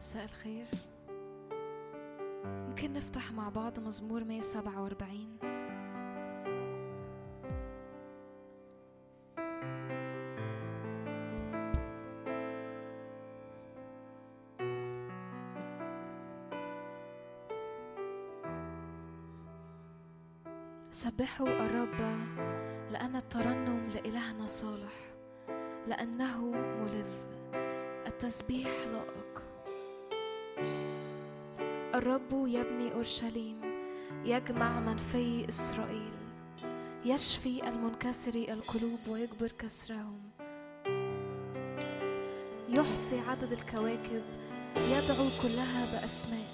مساء الخير. ممكن نفتح مع بعض مزمور 147 سبحوا الرب لأن الترنم لإلهنا صالح لأنه ملذ. التسبيح لائق الرب يبني أورشليم يجمع منفي إسرائيل. يشفي المنكسر القلوب ويجبر كسرهم. يحصي عدد الكواكب يدعو كلها بأسماء.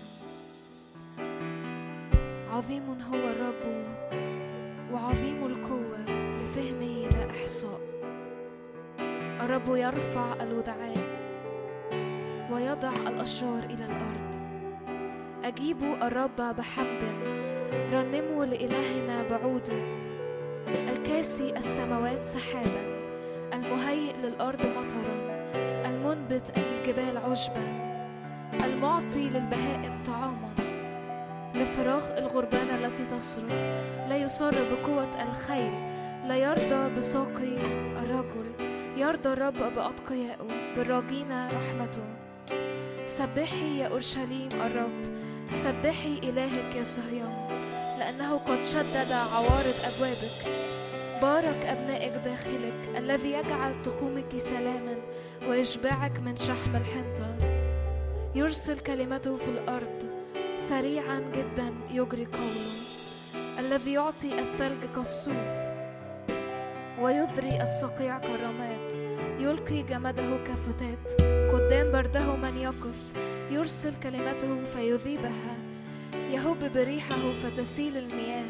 عظيم هو الرب وعظيم القوة لفهمه لا إحصاء. الرب يرفع الودعاء ويضع الأشرار إلى الأرض. أجيبوا الرب بحمد. رنموا لإلهنا بعود. الكاسي السماوات سحابا. المهيئ للأرض مطرا. المنبت للجبال عشبا. المعطي للبهائم طعاما. لفراغ الغربان التي تصرخ. لا يصر بقوة الخيل لا يرضى بساقي الرجل. يرضى الرب بأتقيائه بالراجين رحمته. سبحي يا أورشليم الرب. سبحي إلهك يا صهيون لأنه قد شدد عوارض أبوابك. بارك أبنائك داخلك الذي يجعل تخومك سلاما ويشبعك من شحم الحنطة. يرسل كلمته في الأرض سريعا جدا يجري قوله الذي يعطي الثلج كالصوف ويذري الصقيع كالرماد. يلقي جمده كفتات قدام برده من يقف يرسل كلمته فيذيبها يهب بريحه فتسيل المياه.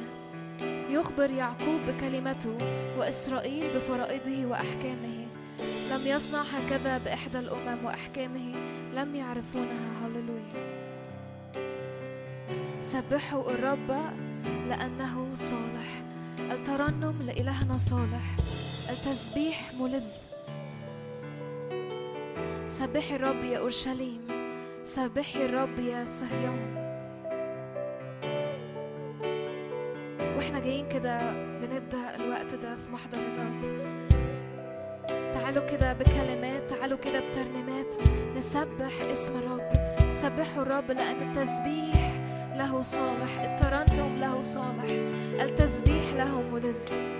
يخبر يعقوب بكلمته وإسرائيل بفرائضه وأحكامه. لم يصنع هكذا بإحدى الأمم وأحكامه لم يعرفونها. هللويا. سبحوا الرب لأنه صالح. الترنم لإلهنا صالح. التسبيح ملذ. سبحي الرب يا أورشليم. سبحي الرب يا صهيون. وإحنا جايين كده بنبدأ الوقت ده في محضر الرب. تعالوا كده بكلمات تعالوا كده بترنيمات. نسبح اسم الرب. سبحوا الرب لأن التسبيح له صالح. الترنم له صالح. التسبيح له ملذ.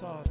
sort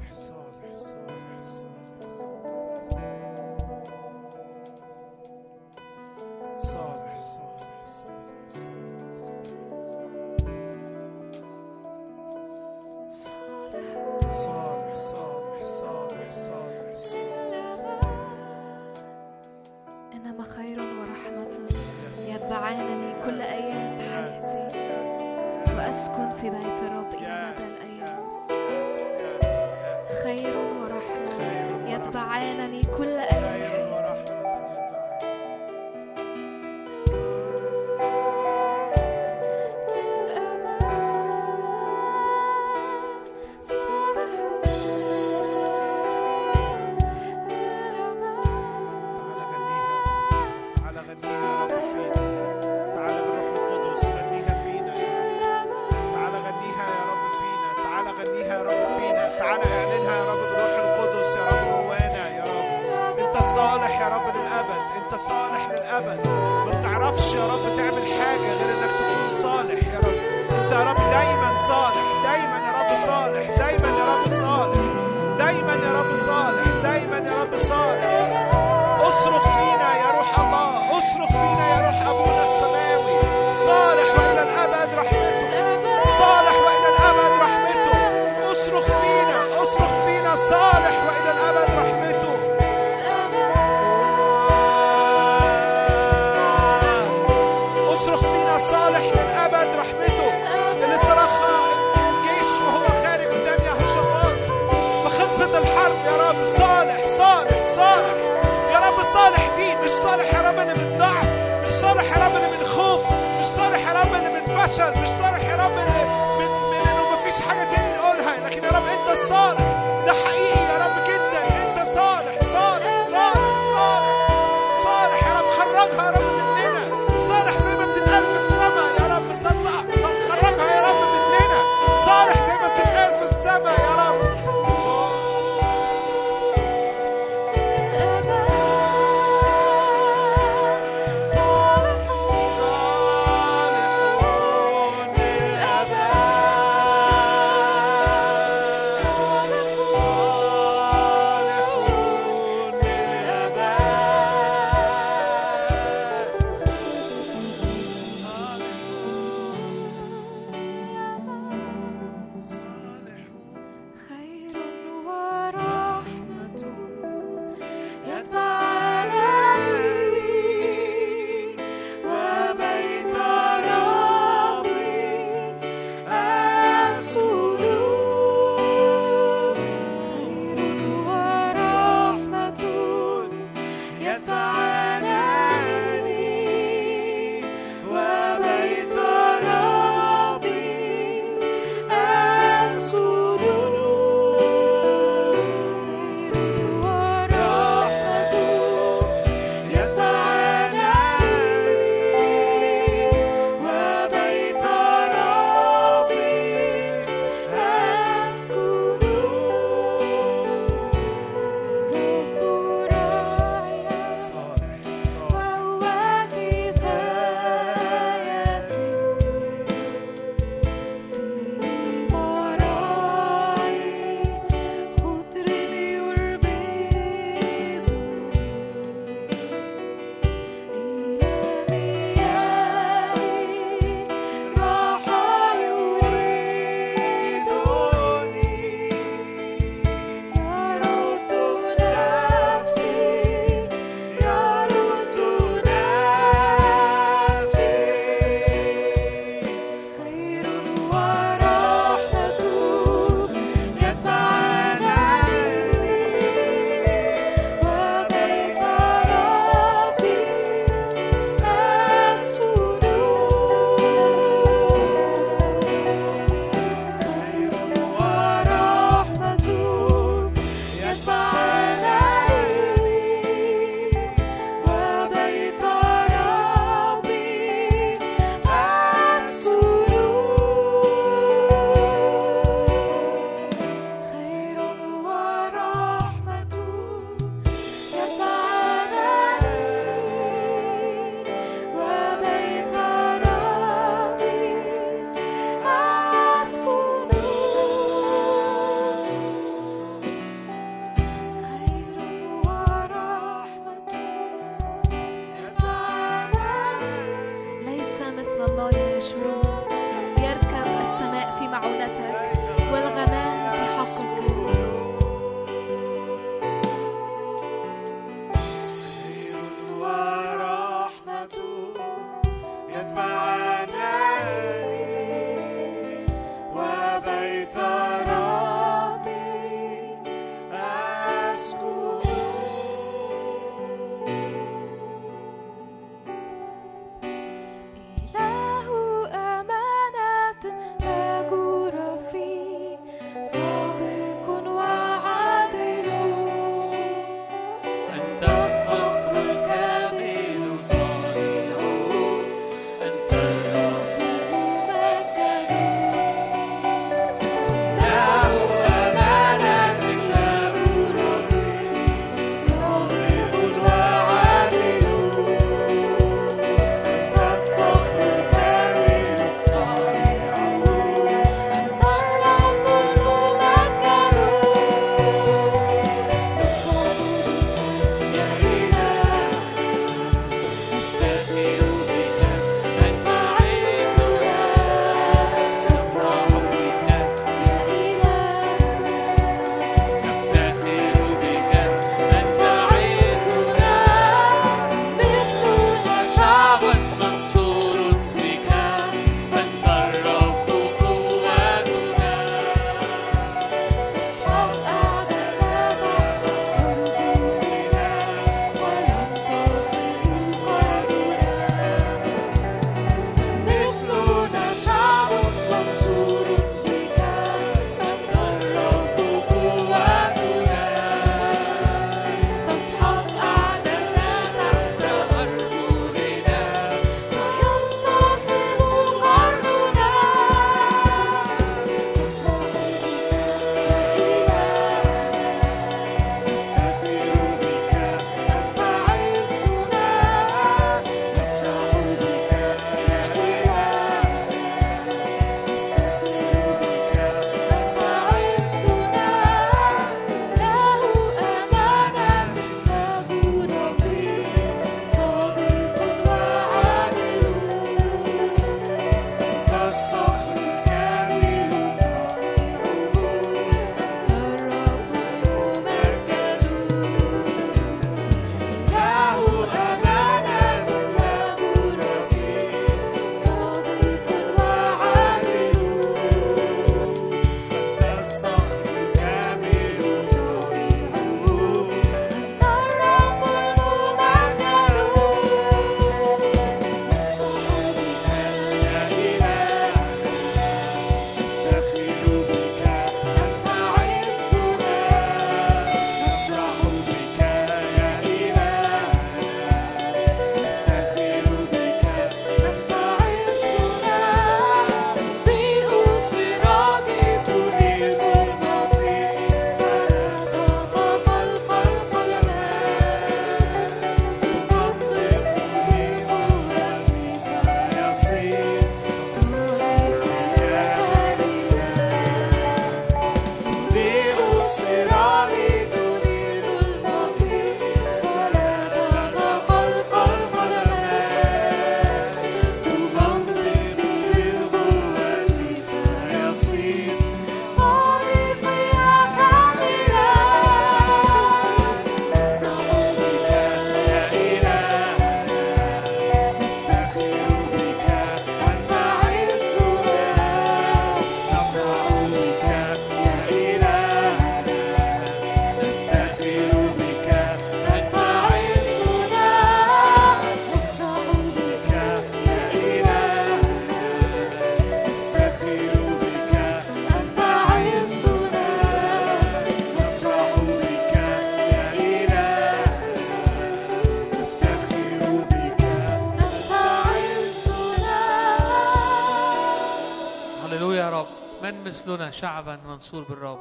شعبا منصور بالرب.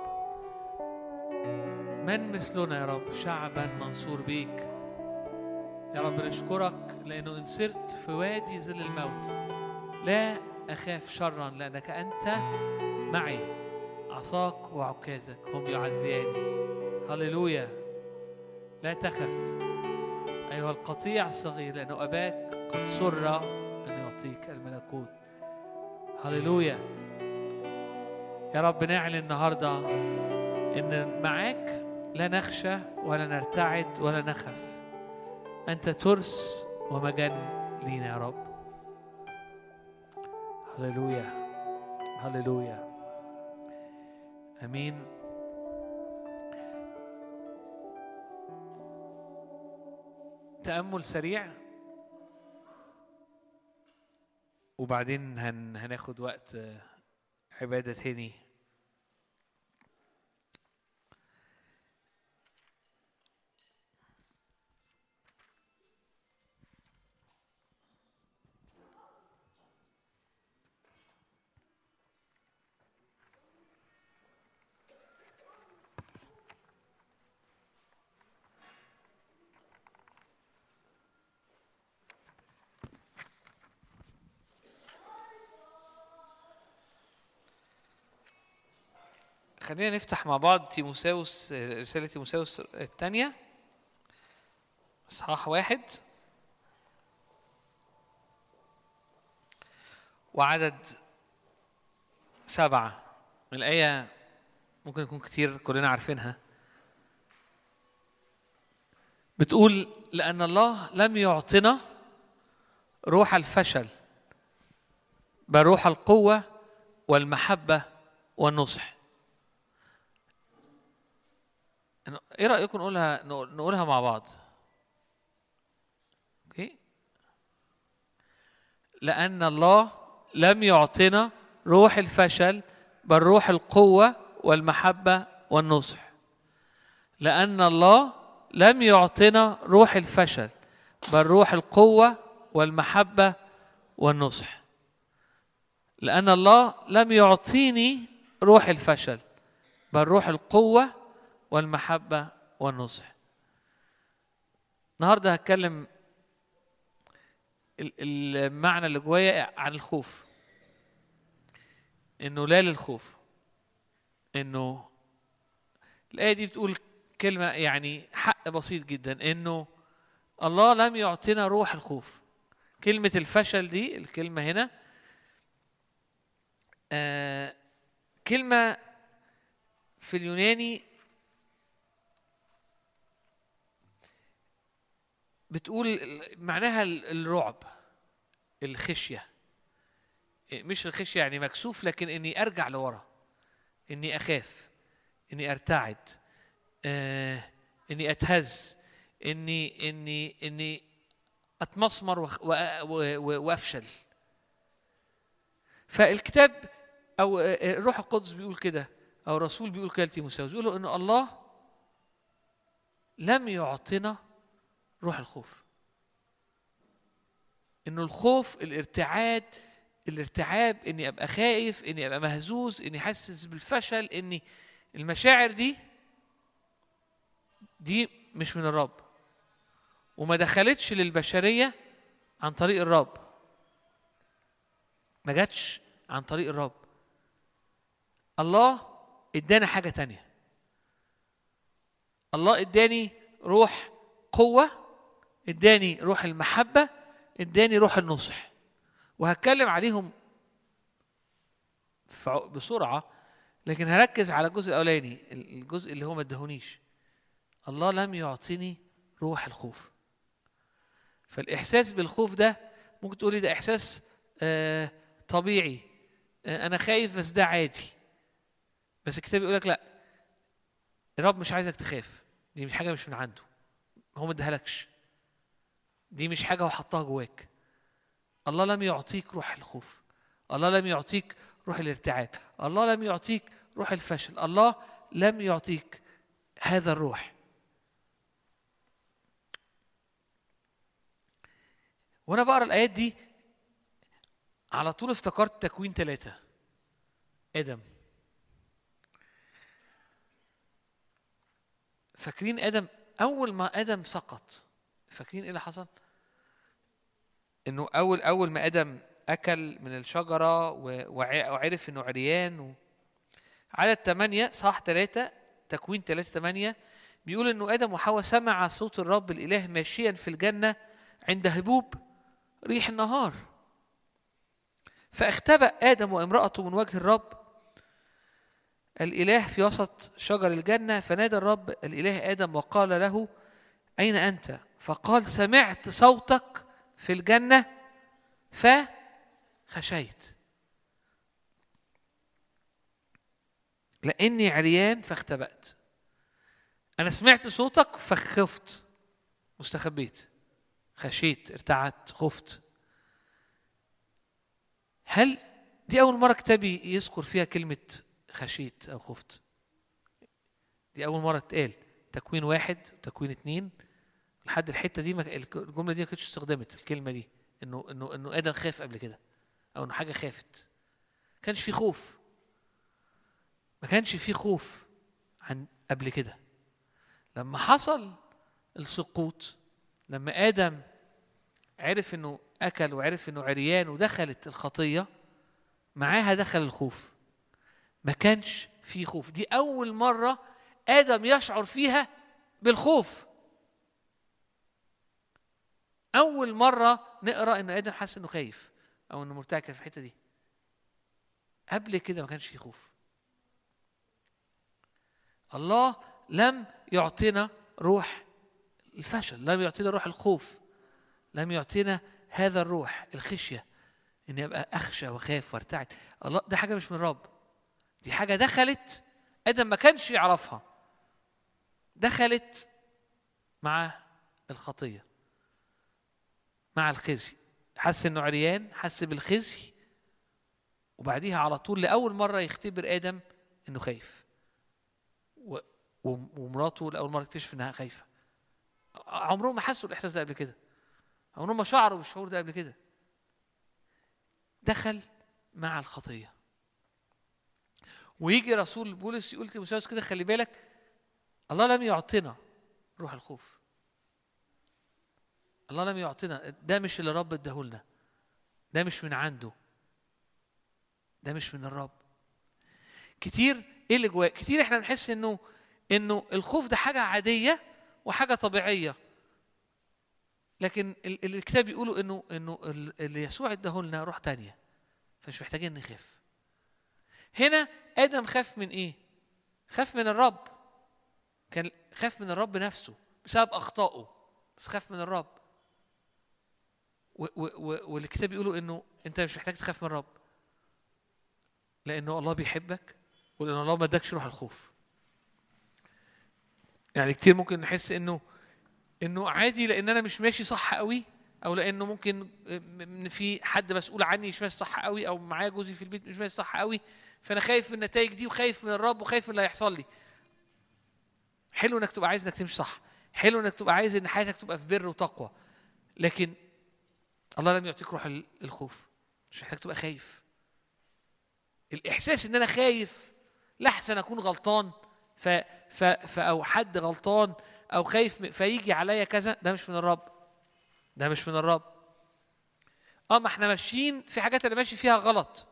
من مثلنا يا رب؟ شعبا منصور بيك. يا رب نشكرك لأنه إن سرت في وادي ظل الموت. لا أخاف شرا لأنك أنت معي. عصاك وعكازك هم يعزياني. هللويا. لا تخف. أيها القطيع الصغير لأنه أباك قد سر أن يعطيك الملكوت. هللويا. يا رب نعلن النهارده إن معاك لا نخشى ولا نرتعد ولا نخف. أنت ترس ومجن لينا يا رب. هللويا هللويا. آمين. تأمل سريع. وبعدين هن هناخد وقت عبادة تاني خلينا نفتح مع بعض تيموساوس رسالة تيموساوس الثانية. إصحاح واحد. وعدد سبعة. الآية ممكن يكون كتير كلنا عارفينها. بتقول لأن الله لم يعطنا روح الفشل بل روح القوة والمحبة والنصح إنه- إيه رأيكم نقولها نقول- نقولها مع بعض؟ أوكي. لأن الله لم يعطنا روح الفشل بل روح القوة والمحبة والنصح. لأن الله لم يعطنا روح الفشل بل روح القوة والمحبة والنصح. لأن الله لم يعطيني روح الفشل بل روح القوة والمحبة والنصح. النهاردة هتكلم ال- المعنى اللي جوايا عن الخوف. إنه لا للخوف. إنه الآية دي بتقول كلمة يعني حق بسيط جدا. إنه الله لم يعطينا روح الخوف. كلمة الفشل دي الكلمة هنا آه كلمة في اليوناني بتقول معناها ال- الرعب الخشية. مش الخشية يعني مكسوف لكن إني أرجع لورا إني أخاف إني أرتعد آه إني أتهز إني إني إني أتمسمر وأخ- وأ- و- و- وأفشل. فالكتاب أو آه، الروح القدس بيقول كده أو الرسول بيقول كده لتيموثاوس بيقول إن الله لم يعطنا روح الخوف. إنه الخوف الارتعاد الارتعاب إني أبقى خايف إني أبقى مهزوز إني حاسس بالفشل إني المشاعر دي دي مش من الرب. وما دخلتش للبشرية عن طريق الرب. ما جاتش عن طريق الرب. الله إدانا حاجة تانية. الله إداني روح قوة اداني روح المحبة اداني روح النصح. وهتكلم عليهم بسرعة لكن هركز على الجزء الأولاني الجزء اللي هو ما ادهونيش الله لم يعطيني روح الخوف. فالإحساس بالخوف ده ممكن تقولي ده إحساس آه طبيعي آه أنا خايف بس ده عادي. بس الكتاب يقول لك لأ الرب مش عايزك تخاف دي مش حاجة مش من عنده هو ما ادهالكش دي مش حاجة وحطها جواك. الله لم يعطيك روح الخوف. الله لم يعطيك روح الارتعاب. الله لم يعطيك روح الفشل. الله لم يعطيك هذا الروح. وأنا بقرأ الآيات دي على طول افتكرت تكوين ثلاثة آدم. فاكرين آدم؟ أول ما آدم سقط فاكرين إيه اللي حصل؟ إنه أول أول ما آدم أكل من الشجرة وعرف إنه عريان و... عدد 8 صح 3 تكوين 3 8 بيقول إنه آدم وحواء سمع صوت الرب الإله ماشيا في الجنة عند هبوب ريح النهار. فاختبأ آدم وامرأته من وجه الرب الإله في وسط شجر الجنة فنادى الرب الإله آدم وقال له أين أنت؟ فقال سمعت صوتك في الجنة فخشيت. لأني عريان فاختبأت. أنا سمعت صوتك فخفت. واستخبيت خشيت ارتعدت خفت. هل دي أول مرة كتابي يذكر فيها كلمة خشيت أو خفت؟ دي أول مرة تتقال. تكوين واحد وتكوين اتنين. لحد الحتة دي الجملة دي ما كانتش استخدمت الكلمة دي. انه انه إنه آدم خاف قبل كده أو إنه حاجة خافت. ما كانش في خوف. ما كانش في خوف عن قبل كده. لما حصل السقوط لما آدم عرف إنه أكل وعرف إنه عريان ودخلت الخطية معاها دخل الخوف. ما كانش في خوف. دي أول مرة آدم يشعر فيها بالخوف. أول مرة نقرأ إن آدم حس إنه خايف أو إنه مرتعب في الحتة دي. قبل كده ما كانش في خوف الله لم يعطينا روح الفشل لم يعطينا روح الخوف لم يعطينا هذا الروح الخشية اني أبقى أخشى واخاف وارتعد الله ده حاجة مش من الرب دي حاجة دخلت آدم ما كانش يعرفها. دخلت مع الخطية. مع الخزي. حس إنه عريان حس بالخزي. وبعديها على طول لأول مرة يختبر آدم إنه خايف. ومراته لأول مرة تكتشف إنها خايفة. عمرهم ما حسوا الإحساس ده قبل كده. عمرهم ما شعروا بالشعور ده قبل كده. دخل مع الخطية. ويجي رسول بولس يقول تيموثاوس كده خلي بالك الله لم يعطنا روح الخوف. الله لم يعطنا ده مش اللي الرب اداهولنا. ده مش من عنده. ده مش من الرب. كتير إيه اللي جواه؟ كتير إحنا بنحس إنه إنه الخوف ده حاجة عادية وحاجة طبيعية. لكن ال- ال- الكتاب بيقولوا إنه إنه ال- اللي يسوع اداهولنا روح تانية. فمش محتاجين نخاف. هنا آدم خاف من إيه؟ خاف من الرب. كان خاف من الرب نفسه بسبب أخطائه بس خاف من الرب. والكتاب بيقولوا إنه أنت مش محتاج تخاف من الرب. لأنه الله بيحبك ولأن الله ما ادكش روح الخوف. يعني كتير ممكن نحس إنه إنه عادي لأن أنا مش ماشي صح قوي أو لأنه ممكن ان في حد مسؤول عني مش ماشي صح قوي أو معايا جوزي في البيت مش ماشي صح قوي فأنا خايف من النتائج دي وخايف من الرب وخايف من اللي هيحصل لي. حلو إنك تبقى عايز إنك تمشي صح. حلو إنك تبقى عايز إن حياتك تبقى في بر وتقوى. لكن الله لم يعطيك روح ال- الخوف. مش محتاج تبقى خايف. الإحساس إن أنا خايف لحسن أكون غلطان ف ف أو حد غلطان أو خايف فيجي عليا كذا ده مش من الرب. ده مش من الرب. آه ما إحنا ماشيين في حاجات أنا ماشي فيها غلط.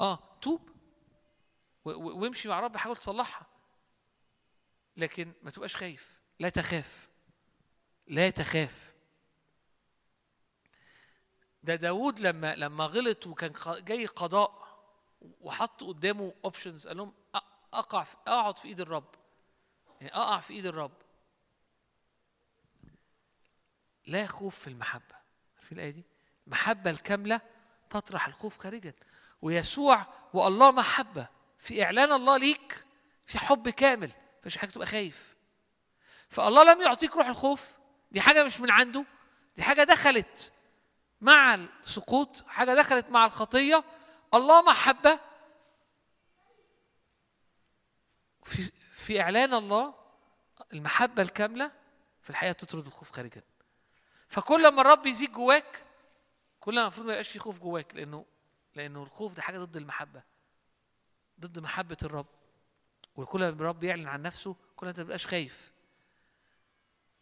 آه توب. وامشي مع رب حاول تصلحها. لكن ما تبقاش خايف. لا تخاف. لا تخاف. ده داود لما لما غلط وكان جاي قضاء وحط قدامه اوبشنز قال لهم أقع في أقعد في إيد الرب. يعني أقع في إيد الرب. لا خوف في المحبة. عارفين الآية دي؟ المحبة الكاملة تطرح الخوف خارجا. ويسوع والله محبة. في إعلان الله ليك في حب كامل. مفيش حاجة تبقى خايف. فالله لم يعطيك روح الخوف. دي حاجة مش من عنده. دي حاجة دخلت. مع السقوط حاجة دخلت مع الخطية الله محبه في في إعلان الله المحبة الكاملة في الحقيقة بتطرد الخوف خارجا. فكل ما الرب يزيد جواك كل ما المفروض ما يبقاش في خوف جواك لأنه لأنه الخوف ده حاجة ضد المحبة ضد محبة الرب. وكل ما الرب يعلن عن نفسه كل ما أنت ما تبقاش خايف.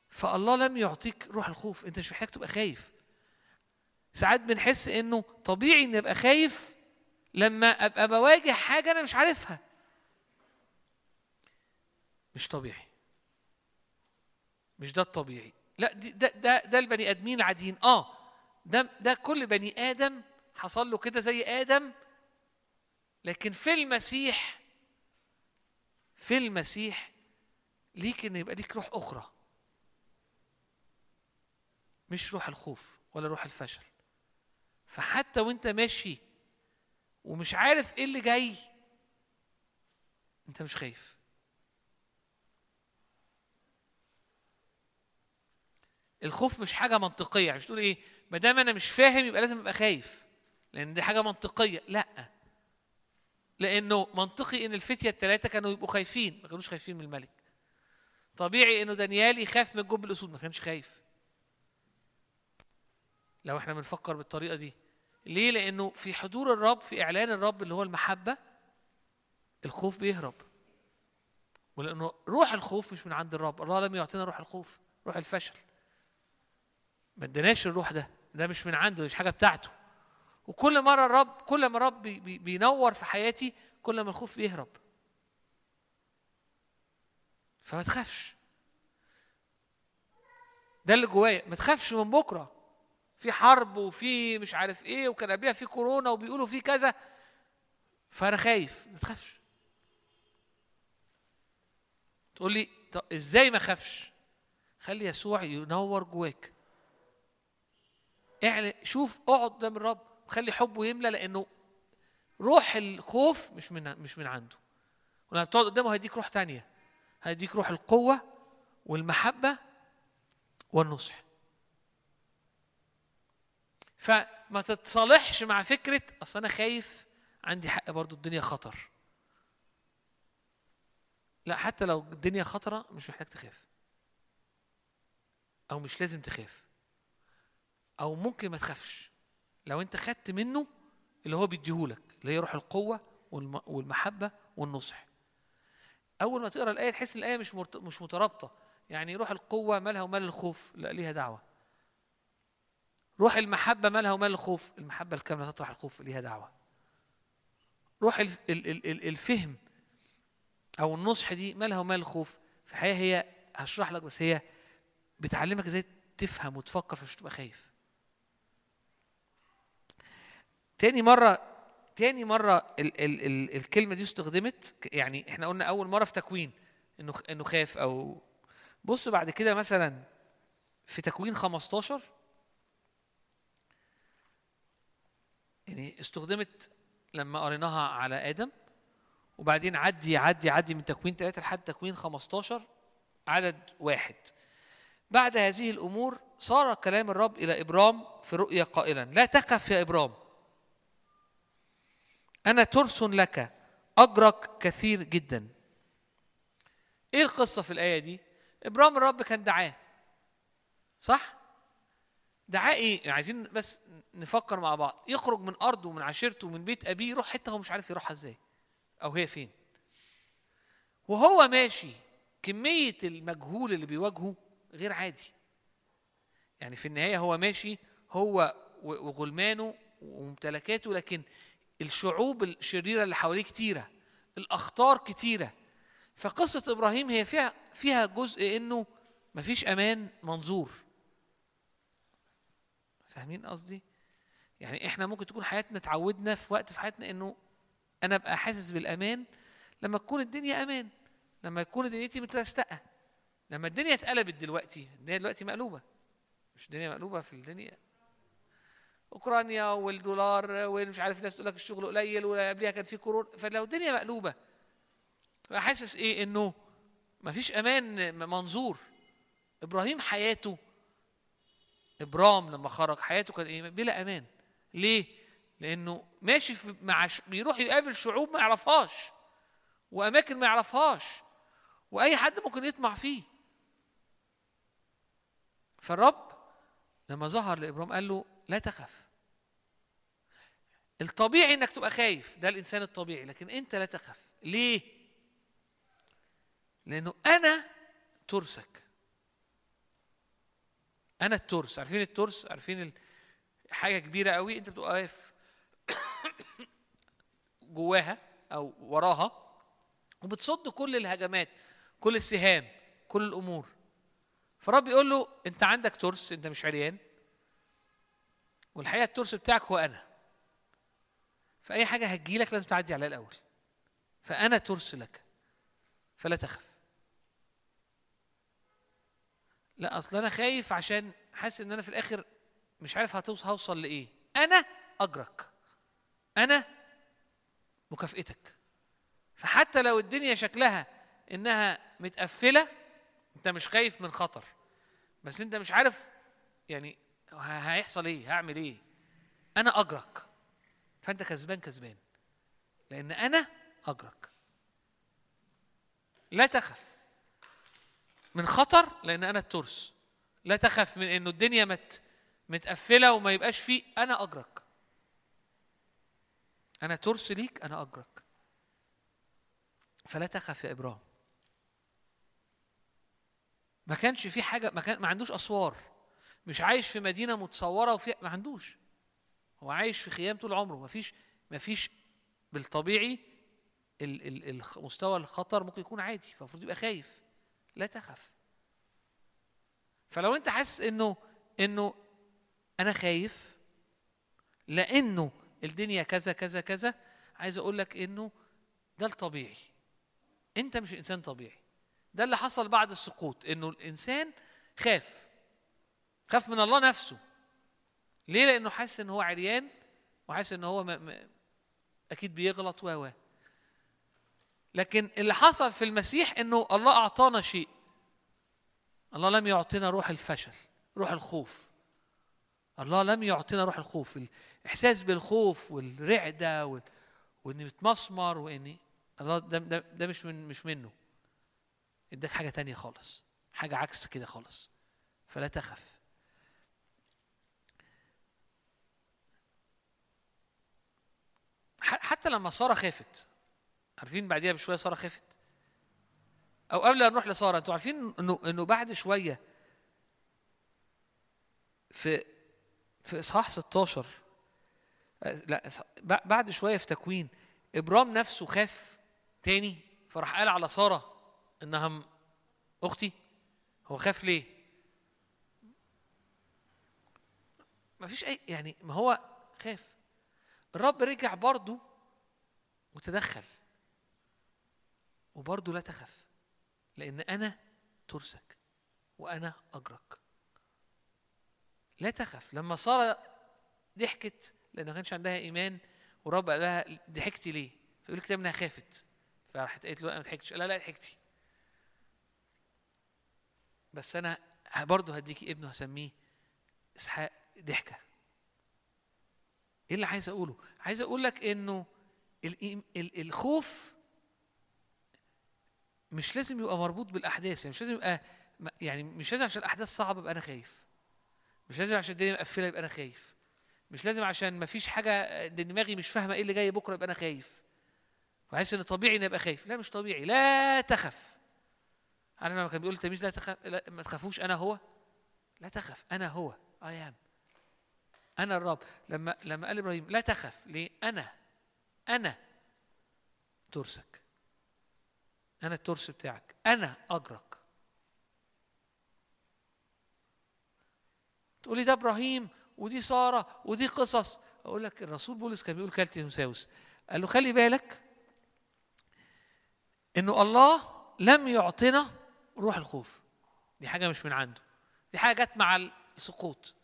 فالله لم يعطيك روح الخوف أنت مش محتاج تبقى خايف. ساعات بنحس إنه طبيعي إني أبقى خايف لما أبقى بواجه حاجة أنا مش عارفها. مش طبيعي. مش ده الطبيعي. لا ده ده ده البني آدمين العاديين آه ده ده كل بني آدم حصل له كده زي آدم. لكن في المسيح في المسيح ليك ان يبقى ليك روح أخرى. مش روح الخوف ولا روح الفشل. فحتى وانت ماشي ومش عارف إيه اللي جاي انت مش خايف. الخوف مش حاجة منطقية مش تقول إيه ما دام أنا مش فاهم يبقى لازم أبقى خايف لأن دي حاجة منطقية. لأ لأنه منطقي إن الفتية الثلاثه كانوا يبقوا خايفين ما كانوش خايفين من الملك. طبيعي إنه دانيال يخاف من جب الأسود ما كانش خايف. لو إحنا بنفكر بالطريقة دي. ليه؟ لأنه في حضور الرب في إعلان الرب اللي هو المحبة الخوف بيهرب. ولأنه روح الخوف مش من عند الرب الله لم يعطينا روح الخوف روح الفشل. ما اداناش الروح ده ده مش من عنده مش حاجة بتاعته. وكل مرة الرب كل ما الرب بي- بينور في حياتي كل ما الخوف بيهرب. فما تخافش. ده اللي جوايا ما تخافش من بكرة. في حرب وفي مش عارف إيه وكان قبلها في كورونا وبيقولوا في كذا. فأنا خايف ما تخافش. تقول لي إزاي ما أخافش؟ خلي يسوع ينور جواك. اعلن شوف اقعد قدام الرب. خلي حبه يملى لأنه روح الخوف مش من مش من عنده. ولما تقعد قدامه هيديك روح تانية. هيديك روح القوة والمحبة والنصح. فما تتصالحش مع فكرة أصل أنا خايف عندي حق برضو الدنيا خطر. لا حتى لو الدنيا خطرة مش محتاج تخاف. أو مش لازم تخاف. أو ممكن ما تخافش. لو أنت خدت منه اللي هو بيديهولك اللي هي روح القوة والم- والمحبة والنصح. أول ما تقرأ الآية تحس الآية مش مش مترابطة. يعني روح القوة مالها ومال الخوف؟ لا ليها دعوة. روح المحبة مالها ومال الخوف المحبة الكاملة تطرح الخوف ليها دعوة. روح الف- ال- ال- ال- الفهم أو النصح دي مالها ومال الخوف في الحقيقة هي هشرح لك بس هي بتعلمك إزاي تفهم وتفكر فمش تبقى خايف. تاني مرة تاني مرة ال ال ال الكلمة دي استخدمت يعني إحنا قلنا أول مرة في تكوين إنه خ- إنه خاف أو بصوا بعد كده مثلا في تكوين 15 يعني استخدمت لما قريناها على آدم وبعدين عدي عدي عدي من تكوين ثلاثة لحد تكوين 15 عدد واحد. بعد هذه الأمور صار كلام الرب إلى إبرام في رؤيا قائلا. لا تخف يا إبرام. أنا ترس لك أجرك كثير جدا. إيه القصة في الآية دي؟ إبرام الرب كان دعاه. صح؟ دعاه؟ يعني عايزين بس نفكر مع بعض. يخرج من أرضه ومن عشيرته ومن بيت أبيه يروح حتة هو مش عارف يروحها إزاي. أو هي فين. وهو ماشي كمية المجهول اللي بيواجهه غير عادي. يعني في النهاية هو ماشي هو وغلمانه وممتلكاته لكن الشعوب الشريرة اللي حواليه كتيرة الأخطار كتيرة. فقصة إبراهيم هي فيها فيها جزء إنه مفيش أمان منظور. فاهمين قصدي؟ يعني إحنا ممكن تكون حياتنا اتعودنا في وقت في حياتنا إنه أنا أبقى حاسس بالأمان لما تكون الدنيا أمان لما تكون دنيتي مترستقة لما الدنيا اتقلبت دلوقتي الدنيا دلوقتي مقلوبة. مش الدنيا مقلوبة في الدنيا. أوكرانيا والدولار ومش عارف ناس تقول لك الشغل قليل وقبلها كان في كورونا. فلو الدنيا مقلوبة حاسس إيه؟ إنه مفيش أمان منظور. إبراهيم حياته إبرام لما خرج حياته كان إيه بلا أمان. ليه؟ لأنه ماشي في مع ش... بيروح يقابل شعوب ما يعرفهاش وأماكن ما يعرفهاش وأي حد ممكن يطمع فيه. فالرب لما ظهر لإبرام قال له لا تخف. الطبيعي إنك تبقى خايف ده الإنسان الطبيعي لكن أنت لا تخف. ليه؟ لأنه أنا ترسك أنا الترس. عارفين الترس؟ عارفين حاجة كبيرة قوي. أنت بتبقى واقف جواها أو وراها وبتصد كل الهجمات كل السهام كل الأمور. فرب يقول له أنت عندك ترس أنت مش عريان. والحقيقة الترس بتاعك هو أنا. فأي حاجة هتجيلك لازم تعدي عليها الأول. فأنا ترس لك. فلا تخف. لا أصل أنا خايف عشان حاسس إن أنا في الآخر مش عارف هتوصل هوصل لإيه. أنا أجرك. أنا مكافئتك. فحتى لو الدنيا شكلها إنها متقفلة أنت مش خايف من خطر. بس أنت مش عارف يعني هيحصل إيه هعمل إيه. أنا أجرك. فأنت كسبان كسبان. لأن أنا أجرك. لا تخف. من خطر لأن أنا الترس. لا تخف من إنه الدنيا مت متقفلة وما يبقاش فيه أنا أجرك. أنا ترس ليك أنا أجرك. فلا تخف يا إبراهيم. ما كانش في حاجة ما, كان ما عندوش أسوار. مش عايش في مدينة متصورة وفي ما عندوش. هو عايش في خيام طول عمره. ما فيش ما فيش بالطبيعي مستوى الخطر ممكن يكون عادي. فالمفروض يبقى خايف. لا تخف. فلو انت حاسس انه انه أنا خايف لأنه الدنيا كذا كذا كذا عايز أقول لك انه ده الطبيعي. انت مش انسان طبيعي. ده اللي حصل بعد السقوط انه الانسان خاف. خاف من الله نفسه. ليه؟ لأنه حاسس ان هو عريان وحاسس ان هو م... م... أكيد بيغلط و لكن اللي حصل في المسيح إنه الله أعطانا شيء. الله لم يعطينا روح الفشل روح الخوف. الله لم يعطينا روح الخوف الإحساس بالخوف والرعدة وال... وإني متمسمر وإني الله ده, ده, ده مش من مش منه. إداك حاجة تانية خالص حاجة عكس كده خالص. فلا تخف. حتى لما سارة خافت عارفين بعديها بشوية سارة خافت أو قبل أن نروح لسارة أنتوا عارفين إنه إنه بعد شوية في في إصحاح 16 آه، لا بعد شوية في تكوين إبرام نفسه خاف تاني فراح قال على سارة إنها أختي هو خاف ليه؟ ما فيش أي يعني ما هو خاف. الرب رجع برضه وتدخل. وبرضه لا تخف لأن أنا ترسك وأنا أجرك. لا تخف لما ساره ضحكت لأن ما كانش عندها إيمان والرب قال لها ضحكتي ليه؟ فيقول الكتاب انها خافت. فراحت قالت له أنا ما ضحكتش لها لا ضحكتي. بس أنا ه- برضه هديكي ابنه هسميه إسحاق ضحكة. إيه اللي عايز أقوله؟ عايز أقول لك ال- الخوف مش لازم يبقى مربوط بالأحداث يعني مش لازم يبقى يعني مش لازم عشان الأحداث صعبة يبقى أنا خايف. مش لازم عشان الدنيا مقفلة يبقى أنا خايف. مش لازم عشان ما فيش حاجة دماغي مش فاهمة إيه اللي جاي بكرة يبقى أنا خايف. وحاسس إن طبيعي اني أبقى خايف. لا مش طبيعي. لا تخف. عارف لما كان بيقول التلميذ لا تخف لا ما تخافوش أنا هو؟ لا تخف. أنا هو. اي ام أنا الرب. لما لما قال إبراهيم لا تخف ليه؟ أنا أنا ترسك. أنا الترس بتاعك. أنا أجرك. تقولي ده إبراهيم ودي سارة ودي قصص. أقول لك الرسول بولس كان بيقول كال تيموساوس قال له خلي بالك إنه الله لم يعطنا روح الخوف. دي حاجة مش من عنده. دي حاجة جت مع السقوط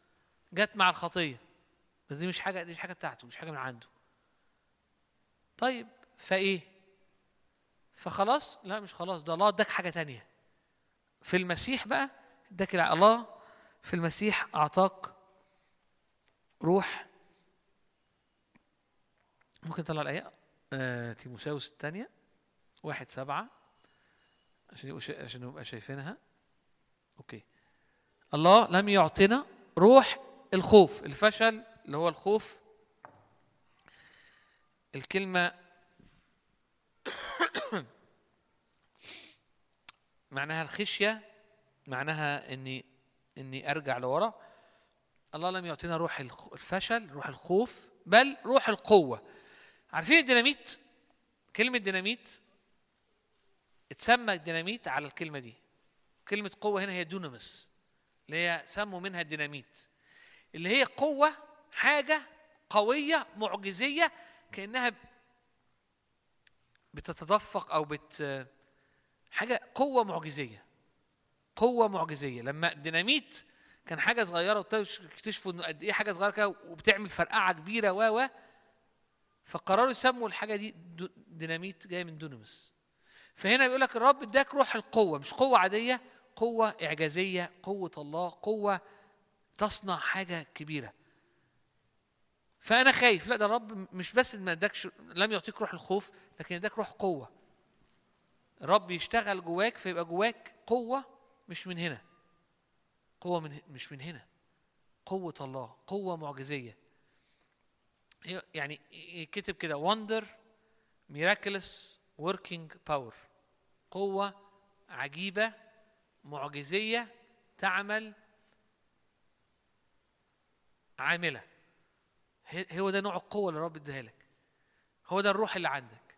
جت مع الخطية. بس دي مش حاجة دي مش حاجة بتاعته مش حاجة من عنده. طيب فإيه؟ فخلاص لا مش خلاص ده الله اداك حاجة تانية. في المسيح بقى اداك الله في المسيح أعطاك روح. ممكن نطلع الآية؟ آه تيموساوس الثانية واحد سبعة عشان يبقوا شا... عشان نبقى شايفينها. أوكي. الله لم يعطنا روح الخوف الفشل اللي هو الخوف الكلمة معناها الخشية معناها إني إني أرجع لورا. الله لم يعطينا روح الفشل روح الخوف بل روح القوة. عارفين الديناميت؟ كلمة ديناميت اتسمى الديناميت على الكلمة دي. كلمة قوة هنا هي دونامس اللي هي سموا منها الديناميت. اللي هي قوة حاجة قوية معجزية كأنها بتتدفق أو بت حاجة قوة معجزية. قوة معجزية. لما الديناميت كان حاجة صغيرة واكتشفوا إنه قد إيه حاجة صغيرة كده وبتعمل فرقعة كبيرة و و فقرروا يسموا الحاجة دي ديناميت جاية من دونامس فهنا بيقول لك الرب اداك روح القوة مش قوة عادية قوة إعجازية قوة الله قوة تصنع حاجة كبيرة. فأنا خايف. لا ده الرب مش بس ما اداكش لم يعطيك روح الخوف لكن اداك روح قوة. الرب يشتغل جواك فيبقى جواك قوة مش من هنا. قوة من مش من هنا. قوة الله قوة معجزية. يعني كتب كده wonder miraculous working power. قوة عجيبة معجزية تعمل عاملة. هو ده نوع القوة اللي الرب اداها لك. هو ده الروح اللي عندك.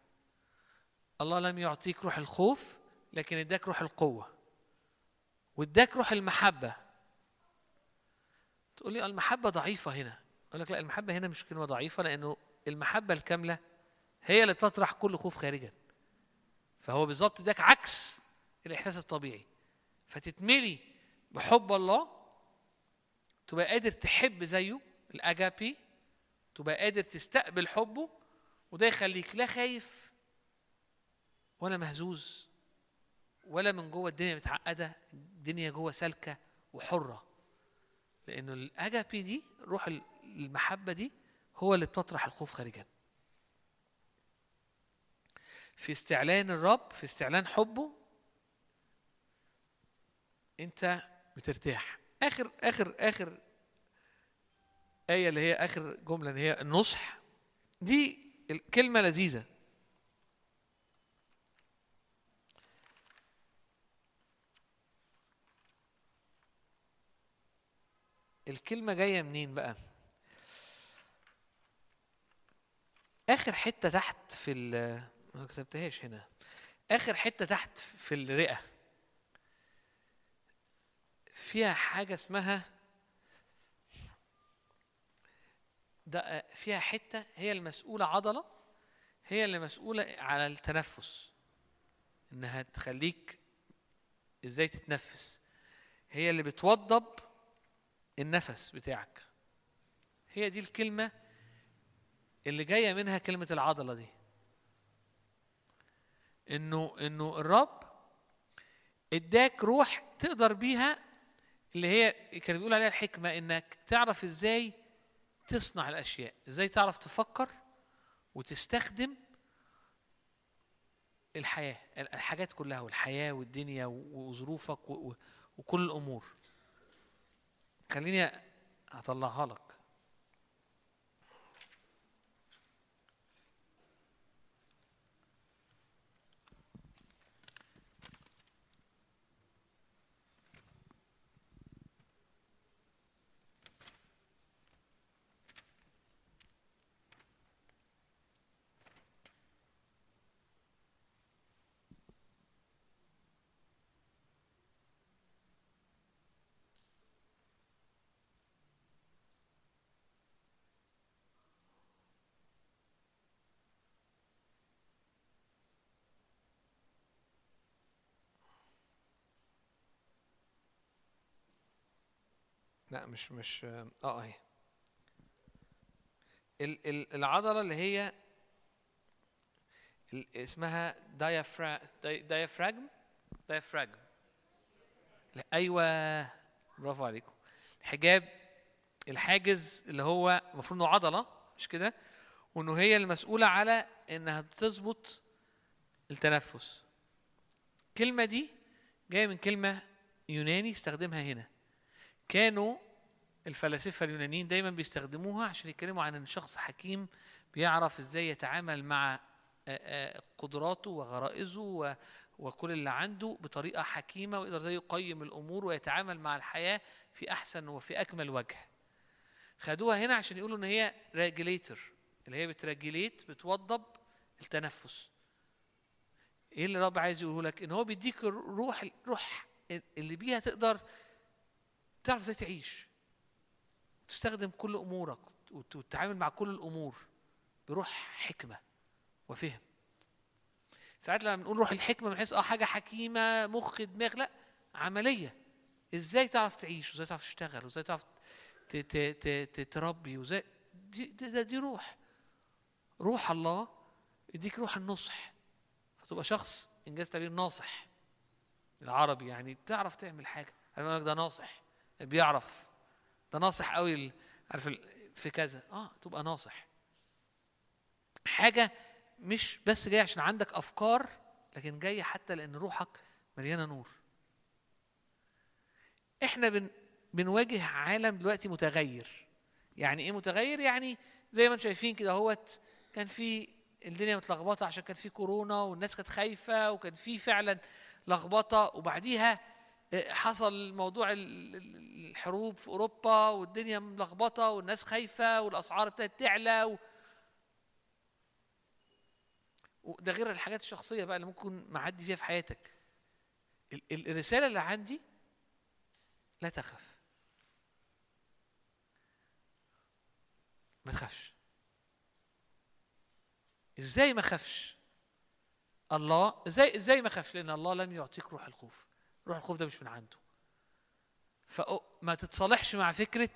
الله لم يعطيك روح الخوف لكن اداك روح القوة. واداك روح المحبة. تقول لي المحبة ضعيفة هنا. أقول لك لا المحبة هنا مش كلمة ضعيفة لأنه المحبة الكاملة هي اللي تطرح كل خوف خارجا. فهو بالظبط اداك عكس الإحساس الطبيعي. فتتملي بحب الله تبقى قادر تحب زيه الأجابي تبقى قادر تستقبل حبه وده يخليك لا خايف ولا مهزوز ولا من جوه الدنيا متعقدة الدنيا جوه سالكة وحرة. لأنه الأجابي دي روح المحبة دي هو اللي بتطرح الخوف خارجا في استعلان الرب في استعلان حبه أنت بترتاح. آخر آخر آخر آية اللي هي آخر جملة اللي هي النصح. دي الكلمة لذيذة. الكلمة جاية منين بقى؟ آخر حتة تحت في ال ما كتبتهاش هنا. آخر حتة تحت في الرئة. فيها حاجة اسمها ده فيها حتة هي المسؤولة عضلة هي اللي مسؤولة على التنفس. إنها تخليك إزاي تتنفس. هي اللي بتوضب النفس بتاعك. هي دي الكلمة اللي جاية منها كلمة العضلة دي. إنه إنه الرب إداك روح تقدر بيها اللي هي كان بيقول عليها الحكمة إنك تعرف إزاي تصنع الأشياء. إزاي تعرف تفكر وتستخدم الحياة الحاجات كلها والحياة والدنيا وظروفك وكل الأمور. خليني هطلعها لك. لا مش مش آه اهي ال- العضلة اللي هي اسمها دايافراجم لا، أيوه برافو عليكم. الحجاب الحاجز اللي هو المفروض إنه عضلة مش كده؟ وإنه هي المسؤولة على إنها تظبط التنفس. الكلمة دي جاية من كلمة يوناني استخدمها هنا. كانوا الفلاسفة اليونانيين دايما بيستخدموها عشان يتكلموا عن إن شخص حكيم بيعرف إزاي يتعامل مع قدراته وغرائزه وكل اللي عنده بطريقة حكيمة ويقدر زي يقيم الأمور ويتعامل مع الحياة في أحسن وفي أكمل وجه. خدوها هنا عشان يقولوا إن هي ريجليتر اللي هي بترجليت بتوضب التنفس. إيه اللي الرب عايز يقوله لك؟ إن هو بيديك الروح روح اللي بيها تقدر تعرف إزاي تعيش. تستخدم كل أمورك وت- وتتعامل مع كل الأمور بروح حكمة وفهم. ساعات لما بنقول روح الحكمة بنحس آه حاجة حكيمة مخ دماغ لا عملية. إزاي تعرف تعيش؟ وإزاي تعرف تشتغل؟ وإزاي تعرف تتربي وإزاي دي, دي, دي, روح. روح الله يديك روح النصح. فتبقى شخص إنجاز تعبير ناصح. العربي يعني تعرف تعمل حاجة. لك ده ناصح. بيعرف. ده ناصح قوي عارف في كذا. آه تبقى ناصح. حاجة مش بس جاية عشان عندك أفكار لكن جاية حتى لأن روحك مليانة نور. إحنا بن بنواجه عالم دلوقتي متغير. يعني إيه متغير؟ يعني زي ما أنتم شايفين كده هوت كان في الدنيا متلخبطة عشان كان في كورونا والناس كانت خايفة وكان في فعلا لخبطة وبعديها حصل موضوع ال- ال- الحروب في أوروبا والدنيا ملخبطة والناس خايفة والأسعار ابتدت تعلى و... وده غير الحاجات الشخصية بقى اللي ممكن معدي فيها في حياتك. ال- ال- الرسالة اللي عندي لا تخف. ما تخافش. إزاي ما اخافش الله إزاي إزاي ما اخافش لأن الله لم يعطيك روح الخوف. روح الخوف ده مش من عنده. فما تتصالحش مع فكرة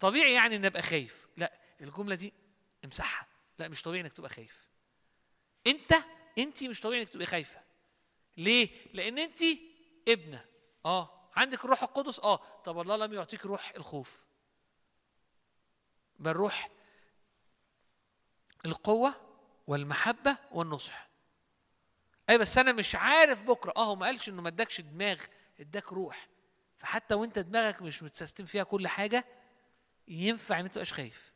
طبيعي يعني ان أبقى خايف. لا الجملة دي امسحها. لا مش طبيعي إنك تبقى خايف. أنت أنت مش طبيعي إنك تبقى خايفة. ليه؟ لأن أنت ابنة. آه. عندك الروح القدس؟ آه. طب الله لم يعطيك روح الخوف. بل روح القوة والمحبة والنصح. أي بس أنا مش عارف بكرة. آه ما قالش إنه ما اداكش دماغ اداك روح. فحتى وأنت دماغك مش متسيستم فيها كل حاجة ينفع إن أنت تبقاش خايف.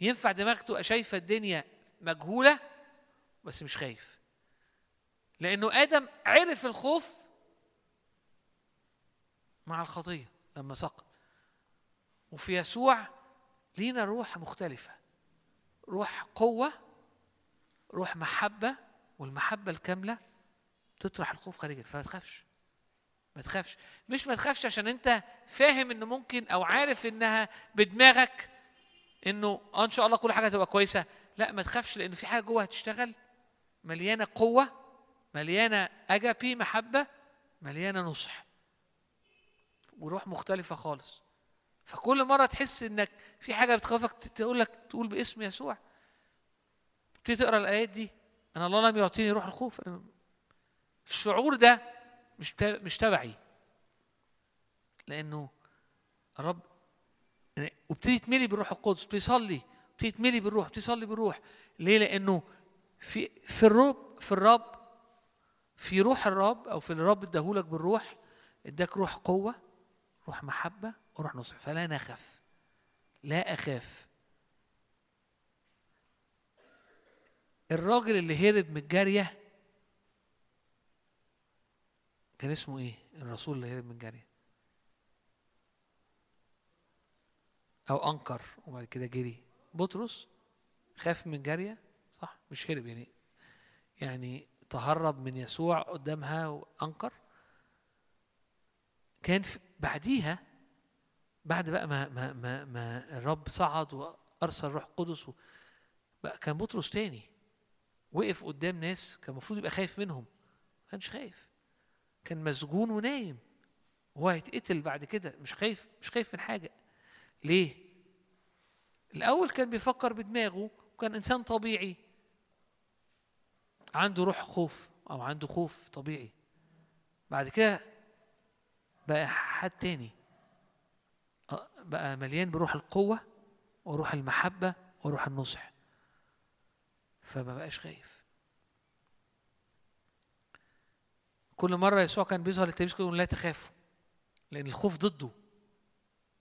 ينفع دماغك تبقى شايفة الدنيا مجهولة بس مش خايف. لأنه آدم عرف الخوف مع الخطية لما سقط. وفي يسوع لينا روح مختلفة. روح قوة روح محبة والمحبة الكاملة تطرح الخوف خارجك فما تخافش. ما تخافش. مش ما تخافش عشان انت فاهم إنه ممكن أو عارف إنها بدماغك إنه آه إن شاء الله كل حاجة هتبقى كويسة. لا ما تخافش لأن في حاجة جوه هتشتغل. مليانة قوة مليانة أجابي محبة مليانة نصح. وروح مختلفة خالص. فكل مرة تحس إنك في حاجة بتخافك تقول لك تقول باسم يسوع. تبتدي تقرأ الآيات دي. أنا الله لم يعطيني روح الخوف. أنا- الشعور ده مش مش تبعي. لأنه الرب وابتدي تملي بالروح القدس بيصلي ابتدي تملي بالروح ابتدي تصلي بالروح. ليه؟ لأنه في في الرب في الرب في روح الرب أو في الرب اداهولك بالروح اداك روح قوة روح محبة وروح نصح فلا نخف لا أخاف. الراجل اللي هرب من الجارية كان اسمه إيه؟ الرسول اللي هرب من الجارية. أو أنكر وبعد كده جري. بطرس خاف من جاريه صح؟ مش هرب يعني. يعني تهرب من يسوع قدامها وأنكر. كان في بعديها بعد بقى ما ما ما, ما الرب صعد وأرسل روح قدس بقى كان بطرس تاني. وقف قدام ناس كان المفروض يبقى خايف منهم. ما كانش خايف. كان مسجون ونايم. وهو هيتقتل بعد كده. مش خايف مش خايف من حاجة. ليه؟ الأول كان بيفكر بدماغه وكان إنسان طبيعي. عنده روح خوف أو عنده خوف طبيعي. بعد كده بقى حد تاني. بقى مليان بروح القوة وروح المحبة وروح النصح. فما بقاش خايف. كل مرة يسوع كان بيظهر للتلاميذ يقول لا تخافوا لأن الخوف ضده.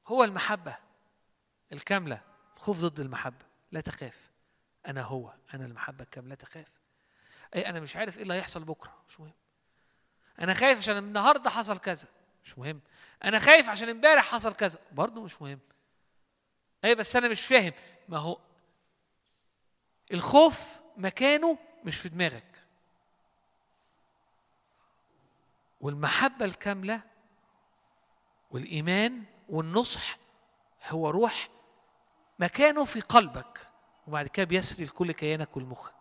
هو المحبة الكاملة الخوف ضد المحبة. لا تخاف. أنا هو أنا المحبة الكاملة. لا تخاف. اي أنا مش عارف إيه اللي هيحصل بكرة. مش مهم. أنا خايف عشان النهارده حصل كذا. مش مهم. أنا خايف عشان امبارح حصل كذا. برضه مش مهم. اي بس أنا مش فاهم. ما هو الخوف مكانه مش في دماغك. والمحبة الكاملة والإيمان والنصح هو روح مكانه في قلبك وبعد كده بيسري لكل كيانك ولمخك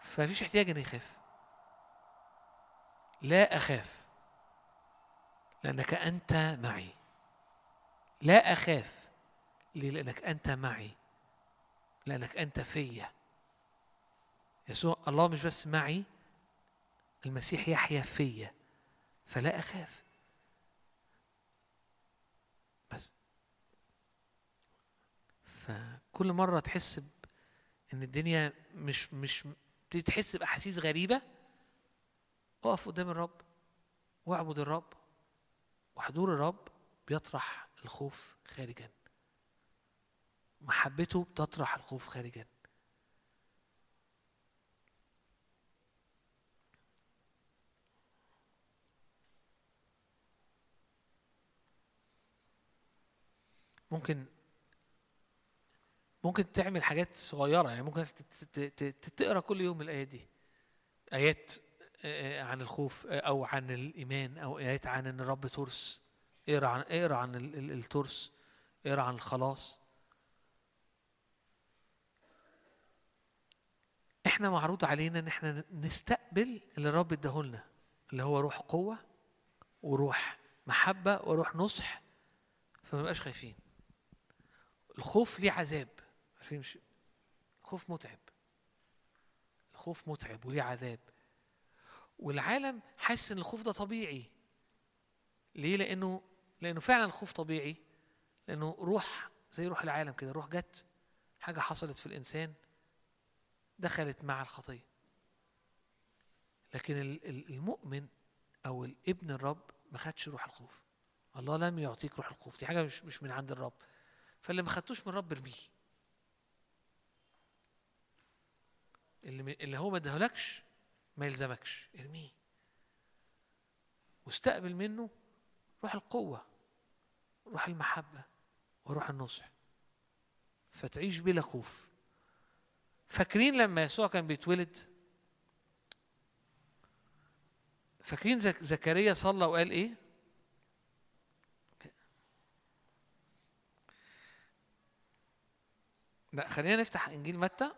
فمفيش احتياج إني يخاف لا أخاف لأنك أنت معي. لا أخاف لأنك أنت معي. لأنك أنت فيا. يسوع الله مش بس معي المسيح يحيا فيا فلا أخاف. بس. فكل مرة تحس إن الدنيا مش مش تحس بأحاسيس غريبة اقف قدام الرب واعبد الرب وحضور الرب بيطرح الخوف خارجا. محبته بتطرح الخوف خارجا. ممكن ممكن تعمل حاجات صغيرة يعني ممكن تقرأ كل يوم الآيات دي. آيات آه، عن الخوف آه، أو عن الإيمان أو آيات عن إن الرب ترس. اقرأ عن اقرأ عن ال- ال- الترس. اقرأ عن الخلاص. إحنا معروض علينا إن إحنا نستقبل اللي الرب اداهولنا اللي هو روح قوة وروح محبة وروح نصح فما نبقاش خايفين. الخوف ليه عذاب. عارفين مش؟ الخوف متعب. الخوف متعب وليه عذاب. والعالم حاسس إن الخوف ده طبيعي. ليه؟ لأنه لأنه فعلا الخوف طبيعي. لأنه روح زي روح العالم كده روح جت حاجة حصلت في الإنسان. دخلت مع الخطية. لكن ال- ال- المؤمن أو الابن الرب ما خدش روح الخوف. الله لم يعطيك روح الخوف. دي حاجة مش مش من عند الرب. فاللي ما خدتوش من الرب ارميه. اللي اللي هو ما اداهولكش ما يلزمكش. ارميه. واستقبل منه روح القوة روح المحبة وروح النصح. فتعيش بلا خوف. فاكرين لما يسوع كان بيتولد؟ فاكرين زك زكريا صلى وقال إيه؟ لا خلينا نفتح إنجيل متى؟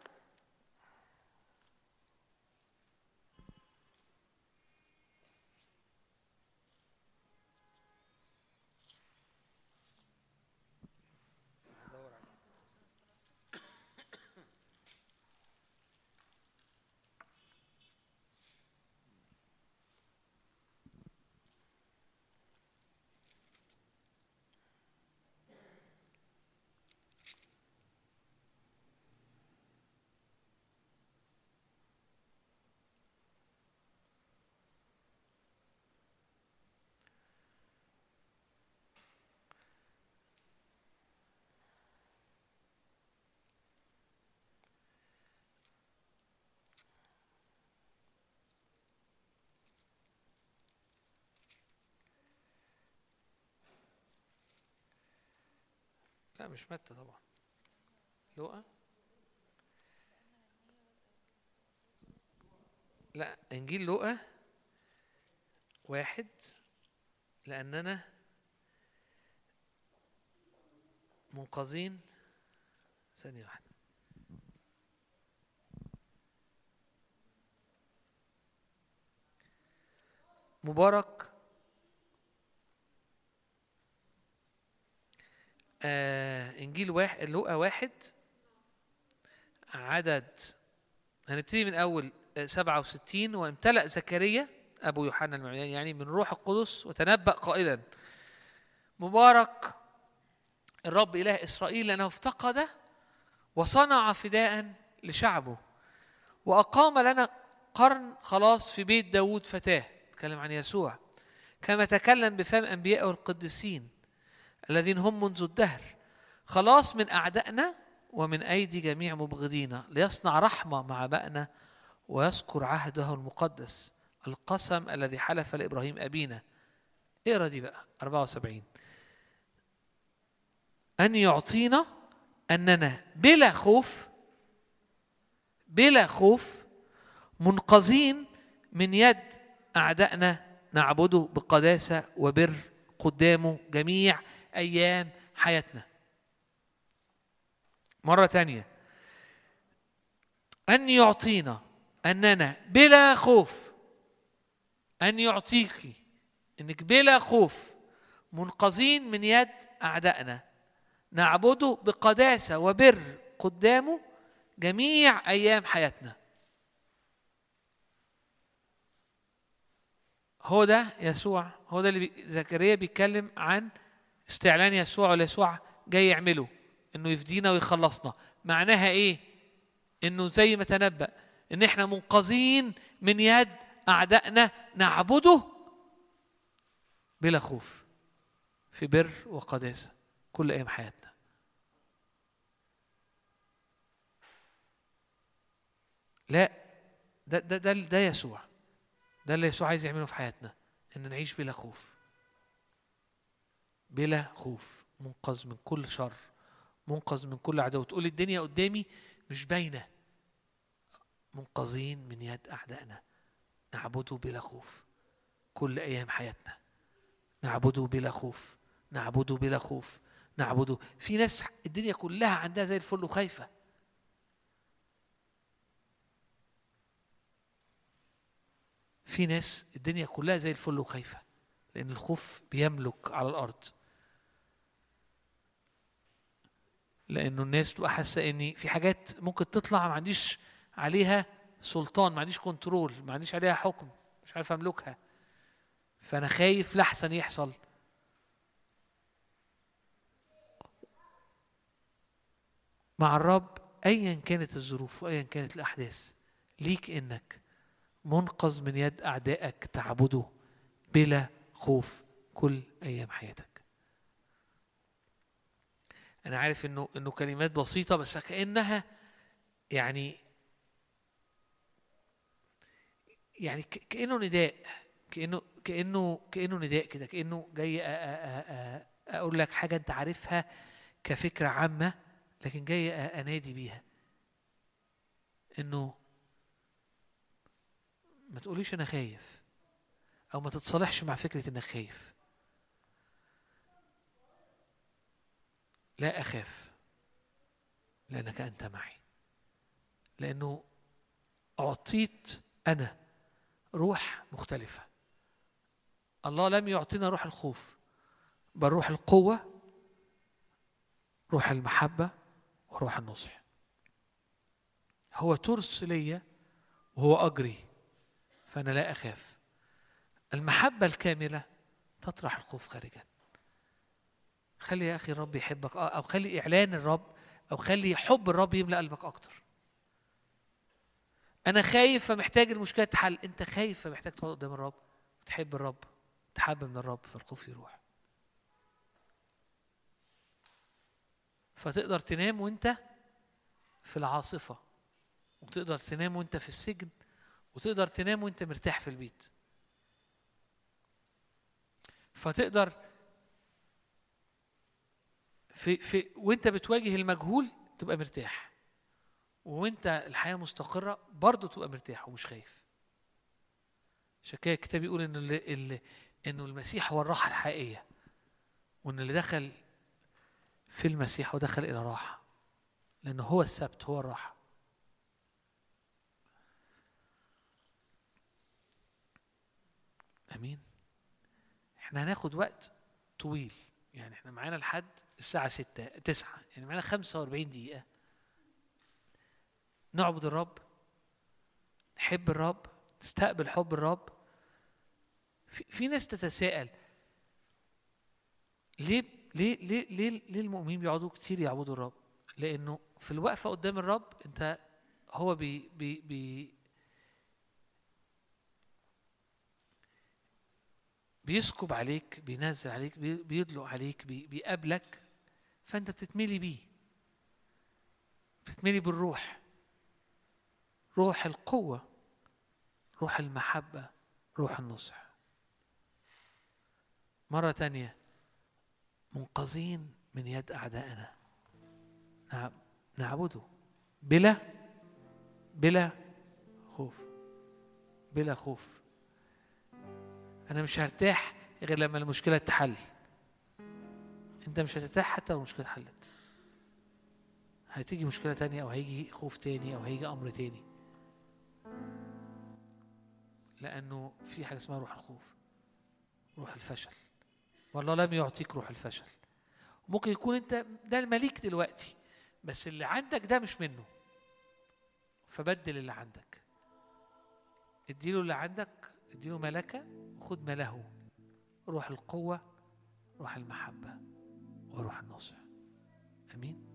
لا مش متى طبعا. لوقا لا إنجيل لوقا واحد لاننا منقذين. ثانية واحدة. مبارك آه إنجيل واحد لوقا واحد عدد هنبتدي من أول آه، 67 وامتلأ زكريا أبو يوحنا المعمدان يعني من روح القدس وتنبأ قائلا مبارك الرب إله إسرائيل لأنه افتقد وصنع فداء لشعبه وأقام لنا قرن خلاص في بيت داود فتاة. تكلم عن يسوع. كما تكلم بفم انبيائه القديسين الذين هم منذ الدهر. خلاص من أعدائنا ومن أيدي جميع مبغضينا ليصنع رحمة مع بأنا ويذكر عهده المقدس القسم الذي حلف لإبراهيم أبينا. اقرا دي بقى؟ 74 أن يعطينا أننا بلا خوف بلا خوف منقذين من يد أعدائنا نعبده بقداسة وبر قدامه جميع أيام حياتنا. مرة تانية. أن يعطينا أننا بلا خوف أن يعطيك إنك بلا خوف منقذين من يد أعدائنا. نعبده بقداسة وبر قدامه جميع أيام حياتنا. هو ده يسوع هو ده اللي زكريا بيتكلم عن استعلان يسوع ويسوع جاي يعمله إنه يفدينا ويخلصنا. معناها إيه؟ إنه زي ما تنبأ إن إحنا منقذين من يد أعدائنا نعبده بلا خوف في بر وقداسة كل أيام حياتنا. لا ده ده ده, ده يسوع. ده اللي يسوع عايز يعمله في حياتنا إن نعيش بلا خوف. بلا خوف منقذ من كل شر منقذ من كل عدو تقول الدنيا قدامي مش باينة. منقذين من يد أعدائنا. نعبده بلا خوف. كل أيام حياتنا. نعبده بلا خوف. نعبده بلا خوف. نعبده. في ناس الدنيا كلها عندها زي الفل وخايفة. في ناس الدنيا كلها زي الفل وخايفة. لأن الخوف بيملك على الأرض. لأنه الناس تبقى حاسة إن في حاجات ممكن تطلع ما عنديش عليها سلطان ما عنديش كنترول ما عنديش عليها حكم مش عارف أملكها. فأنا خايف لاحسن يحصل. مع الرب ايا كانت الظروف وايا كانت الأحداث ليك إنك منقذ من يد أعدائك تعبده بلا خوف كل أيام حياتك. أنا عارف إنه إنه كلمات بسيطة بس كأنها يعني يعني كأنه نداء كأنه كأنه كأنه نداء كده كأنه جاي أقول لك حاجة أنت عارفها كفكرة عامة لكن جاي أنادي بيها. إنه ما تقوليش أنا خايف أو ما تتصالحش مع فكرة إنك خايف. لا أخاف لأنك أنت معي. لأنه أعطيت أنا روح مختلفة. الله لم يعطينا روح الخوف بل روح القوة روح المحبة وروح النصح. هو ترس ليا وهو أجري فأنا لا أخاف. المحبة الكاملة تطرح الخوف خارجا. خلي يا أخي الرب يحبك آه، أو خلي إعلان الرب أو خلي حب الرب يملأ قلبك أكتر. أنا خايف فمحتاج المشكلة تحل أنت خايف فمحتاج تقعد قدام الرب. تحب الرب تحب من الرب فالخوف يروح. فتقدر تنام وأنت في العاصفة وتقدر تنام وأنت في السجن وتقدر تنام وأنت مرتاح في البيت. فتقدر في في وانت بتواجه المجهول تبقى مرتاح. وانت الحياة مستقرة برضه تبقى مرتاح ومش خايف. عشان كده الكتاب يقول إن اللي انه المسيح هو الراحة الحقيقية. وإن اللي دخل في المسيح ودخل إلى راحة. لأنه هو السبت هو الراحة. آمين. إحنا هناخد وقت طويل. يعني إحنا معانا لحد الساعة ستة تسعة يعني معانا 45 دقيقة نعبد الرب نحب الرب نستقبل حب الرب في, في ناس تتساءل ليه ليه ليه ليه, ليه المؤمنين بيقعدوا كتير يعبدوا الرب؟ لأنه في الوقفة قدام الرب أنت هو بي بي بي بيسكب عليك بينزل عليك بي- بيدلق عليك بي- بيقابلك فأنت بتتملي بيه. تتملي بالروح. روح القوة روح المحبة روح النصح. مرة تانية منقذين من يد أعدائنا. نعم نعبده بلا بلا خوف. بلا خوف. أنا مش هرتاح غير لما المشكلة تتحل. أنت مش هترتاح حتى لو المشكلة اتحلت. هتيجي مشكلة تانية أو هيجي خوف تاني أو هيجي أمر تاني. لأنه في حاجة اسمها روح الخوف روح الفشل. والله لم يعطيك روح الفشل. ممكن يكون أنت ده المليك دلوقتي بس اللي عندك ده مش منه. فبدل اللي عندك. اديله اللي عندك اديله ملكة وخد ما له روح القوة روح المحبة وروح النصح. أمين.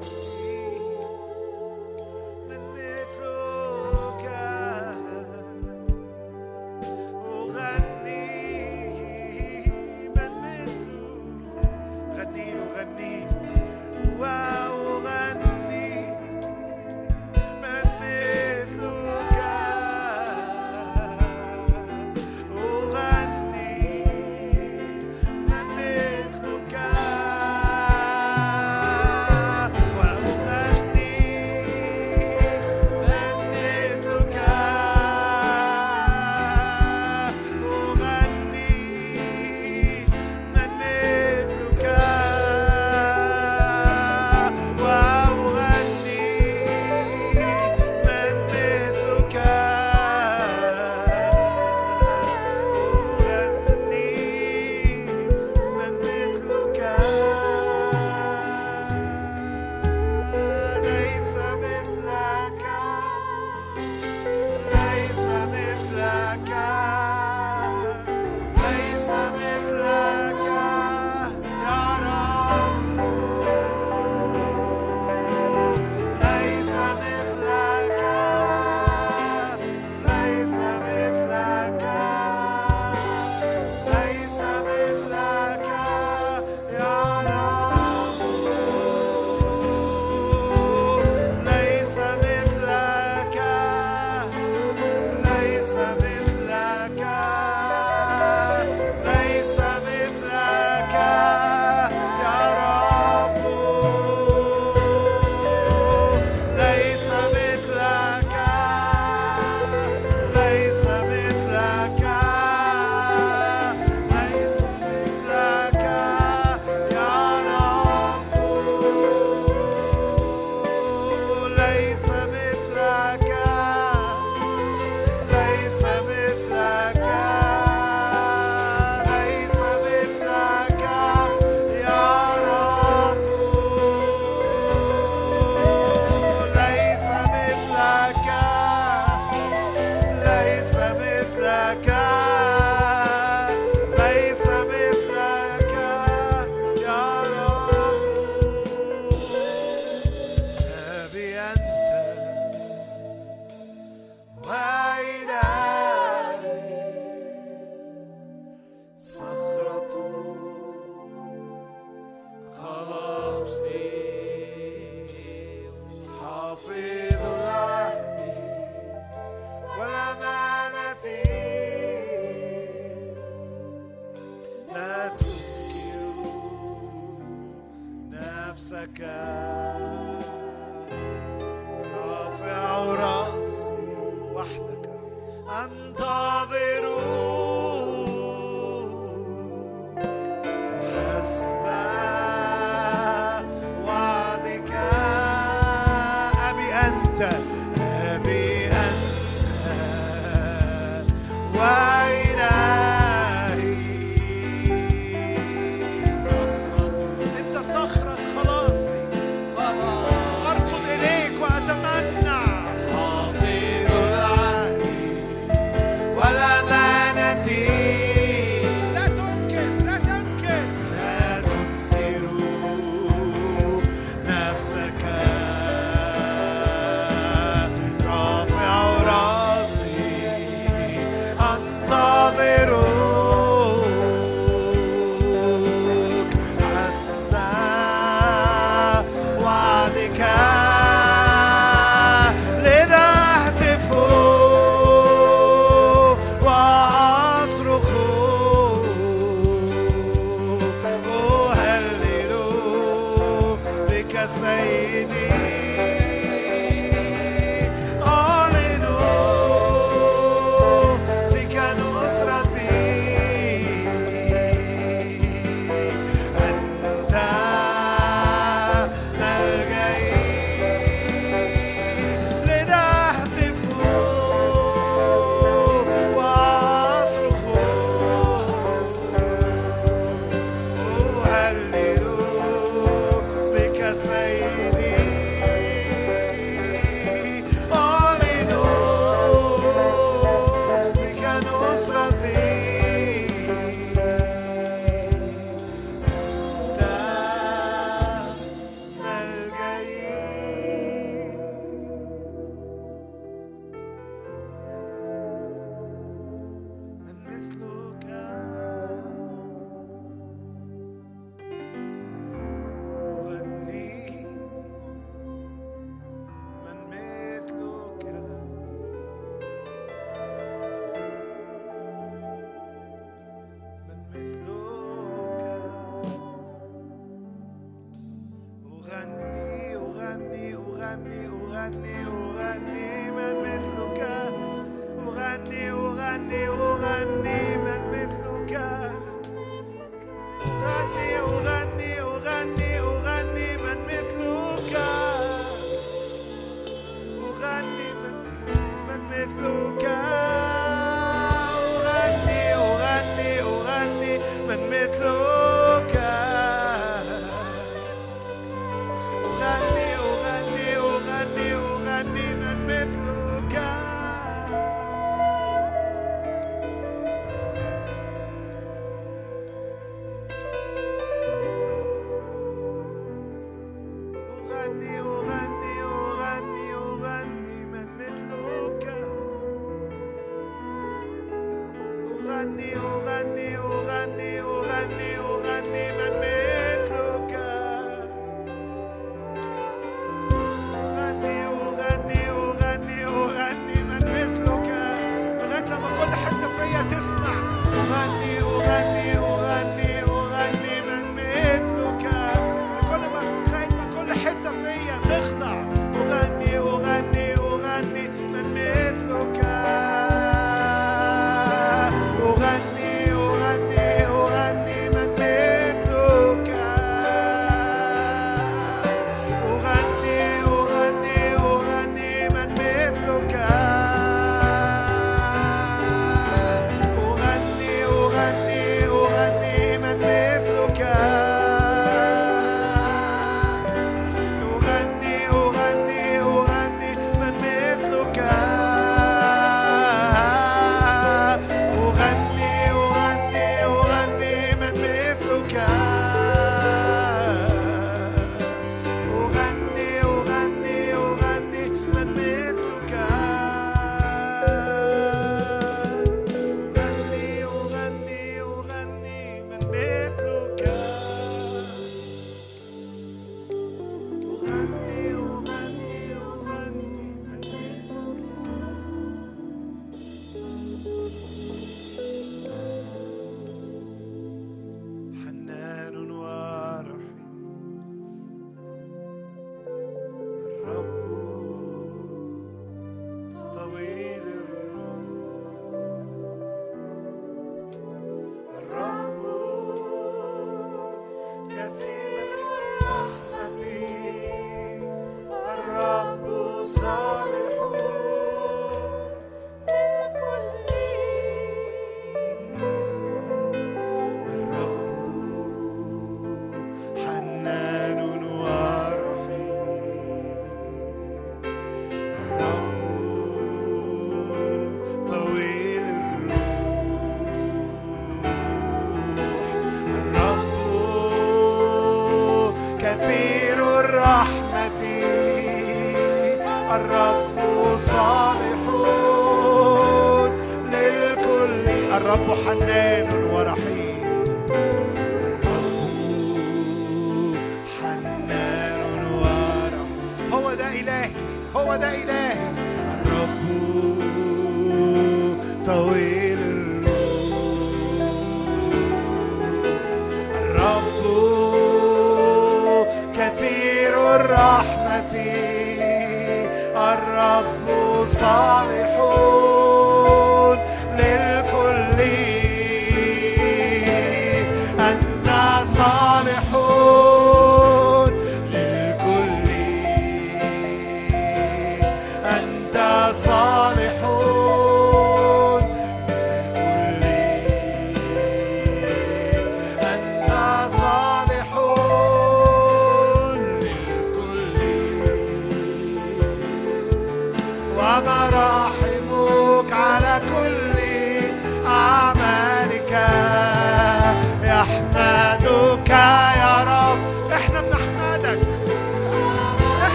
that.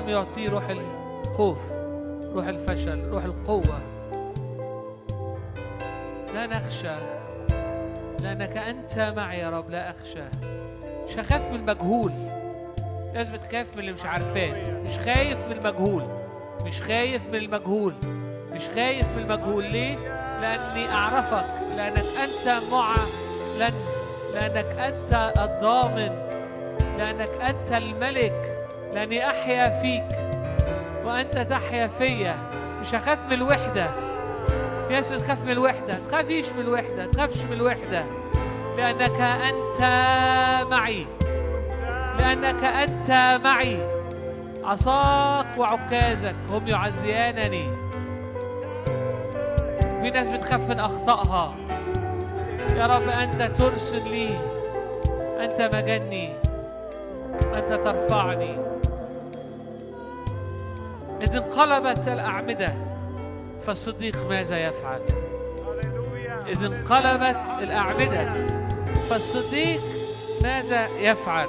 لم يعطيه روح الخوف روح الفشل روح القوة. لا نخشى لأنك أنت معي يا رب لا أخشى. مش هخاف من المجهول. لازم تخاف من اللي مش عارفاه مش خايف من المجهول. مش خايف من المجهول. مش خايف من المجهول. ليه؟ لأني أعرفك. لأنك أنت معلن لأنك أنت الضامن. لأنك أنت الملك. لأني أحيا فيك وأنت تحيا فيا. مش هخاف من الوحدة. في ناس بتخاف من الوحدة. تخافيش من الوحدة. تخافش من الوحدة. لأنك أنت معي. لأنك أنت معي. عصاك وعكازك هم يعزيانني. في ناس بتخاف من أخطائها. يا رب أنت ترسل لي. أنت مجني. أنت ترفعني. إذ انقلبت الأعمدة فالصديق ماذا يفعل؟ إذ انقلبت الأعمدة فالصديق ماذا يفعل؟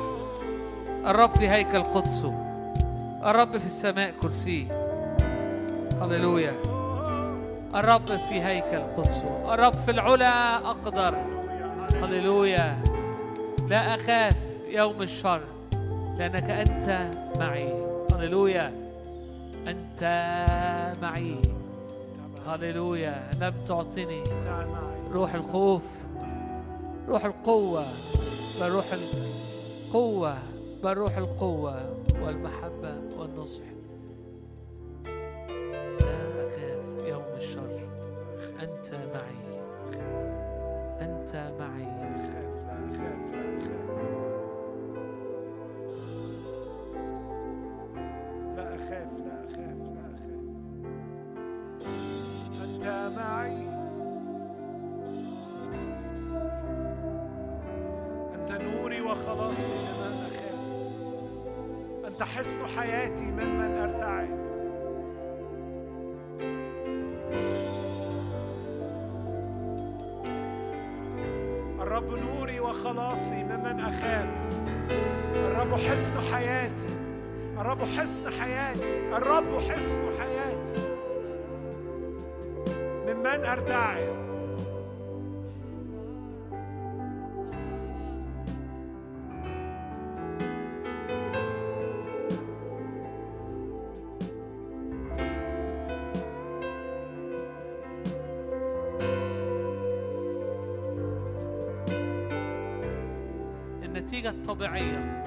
الرب في هيكل قدسه الرب في السماء كرسيه هللويا. الرب في هيكل قدسه الرب في العلا أقدر. هللويا. لا أخاف يوم الشر لأنك أنت معي. هللويا. أنت معي. هللويا. لم تعطني. روح الخوف روح القوة بل روح القوة بل روح القوة والمحبة والنصح. لا أخاف يوم الشر. أنت معي. أنت معي. نوري وخلاصي لمن أخاف أنت حصن حياتي ممن أرتعد الرب نوري وخلاصي ممن أخاف. الرب حصن حياتي. الرب حصن حياتي. الرب حصن حياتي. ممن أرتعد الطبيعية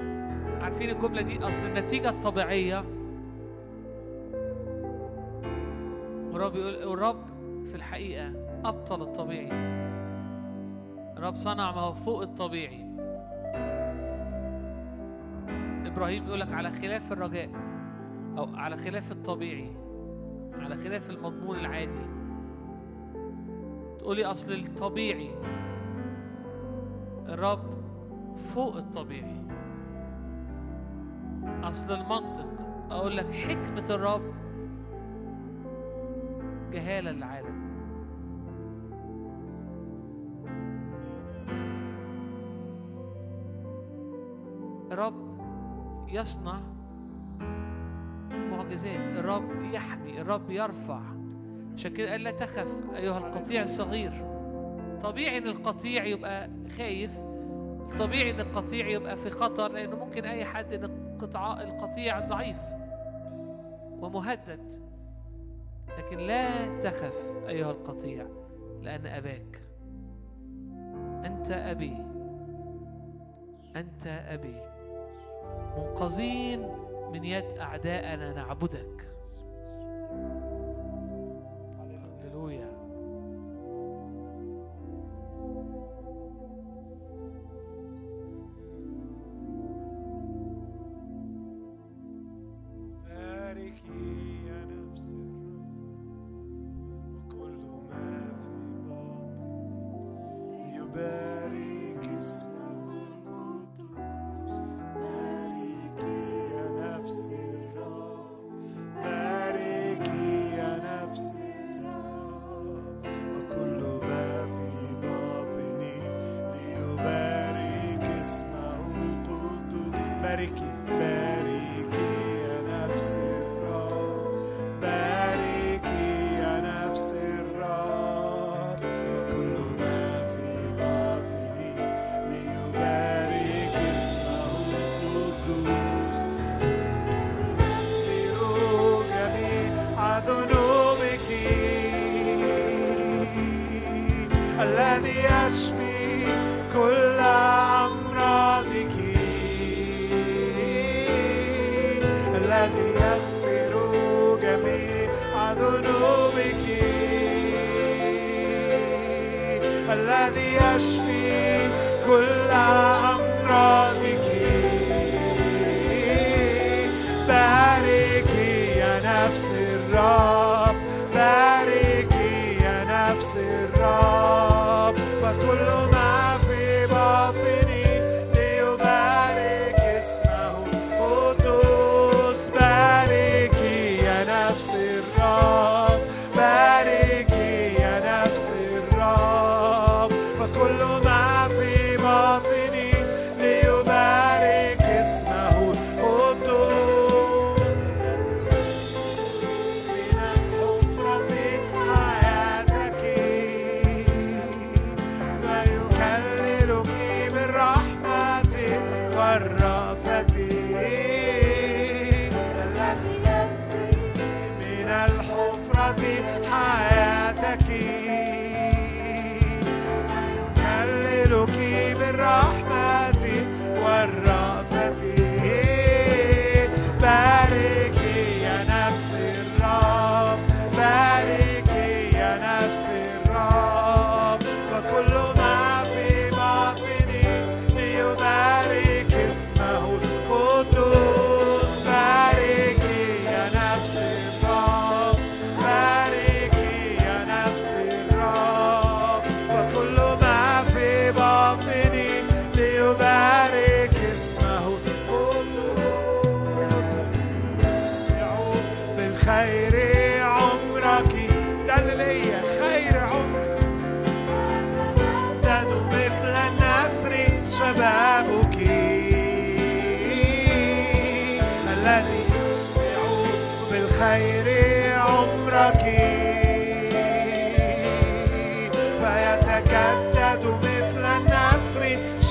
عارفين الجملة دي؟ أصل النتيجة الطبيعية. والرب يقول الرب في الحقيقة أبطل الطبيعي. الرب صنع ما هو فوق الطبيعي. إبراهيم يقول لك على خلاف الرجاء أو على خلاف الطبيعي على خلاف المضمون العادي. تقولي أصل الطبيعي. الرب فوق الطبيعي. أصل المنطق أقول لك حكمة الرب جهالة للعالم. الرب يصنع معجزات الرب يحمي الرب يرفع. عشان كده قال لا تخف أيها القطيع الصغير. طبيعي إن القطيع يبقى خايف طبيعي إن القطيع يبقى في خطر لأنه ممكن أي حد إن القطع القطيع ضعيف ومهدد. لكن لا تخف أيها القطيع لأن أباك. أنت أبي. أنت أبي. منقذين من يد اعدائنا نعبدك.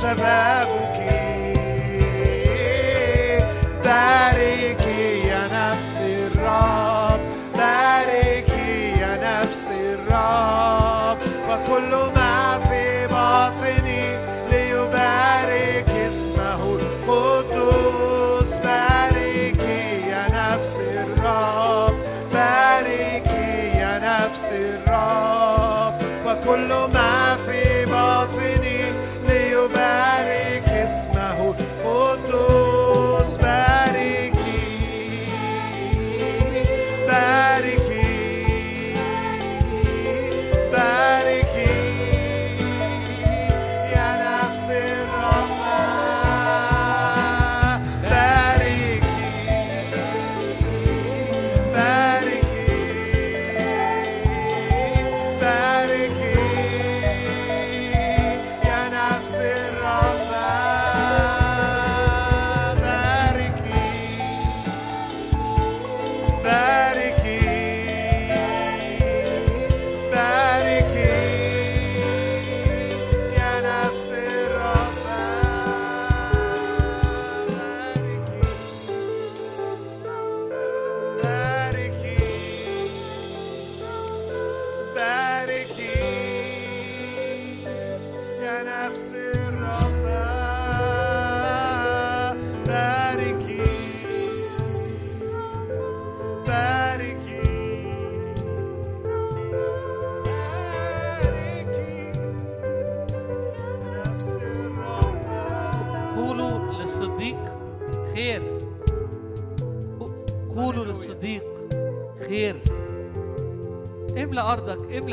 sebep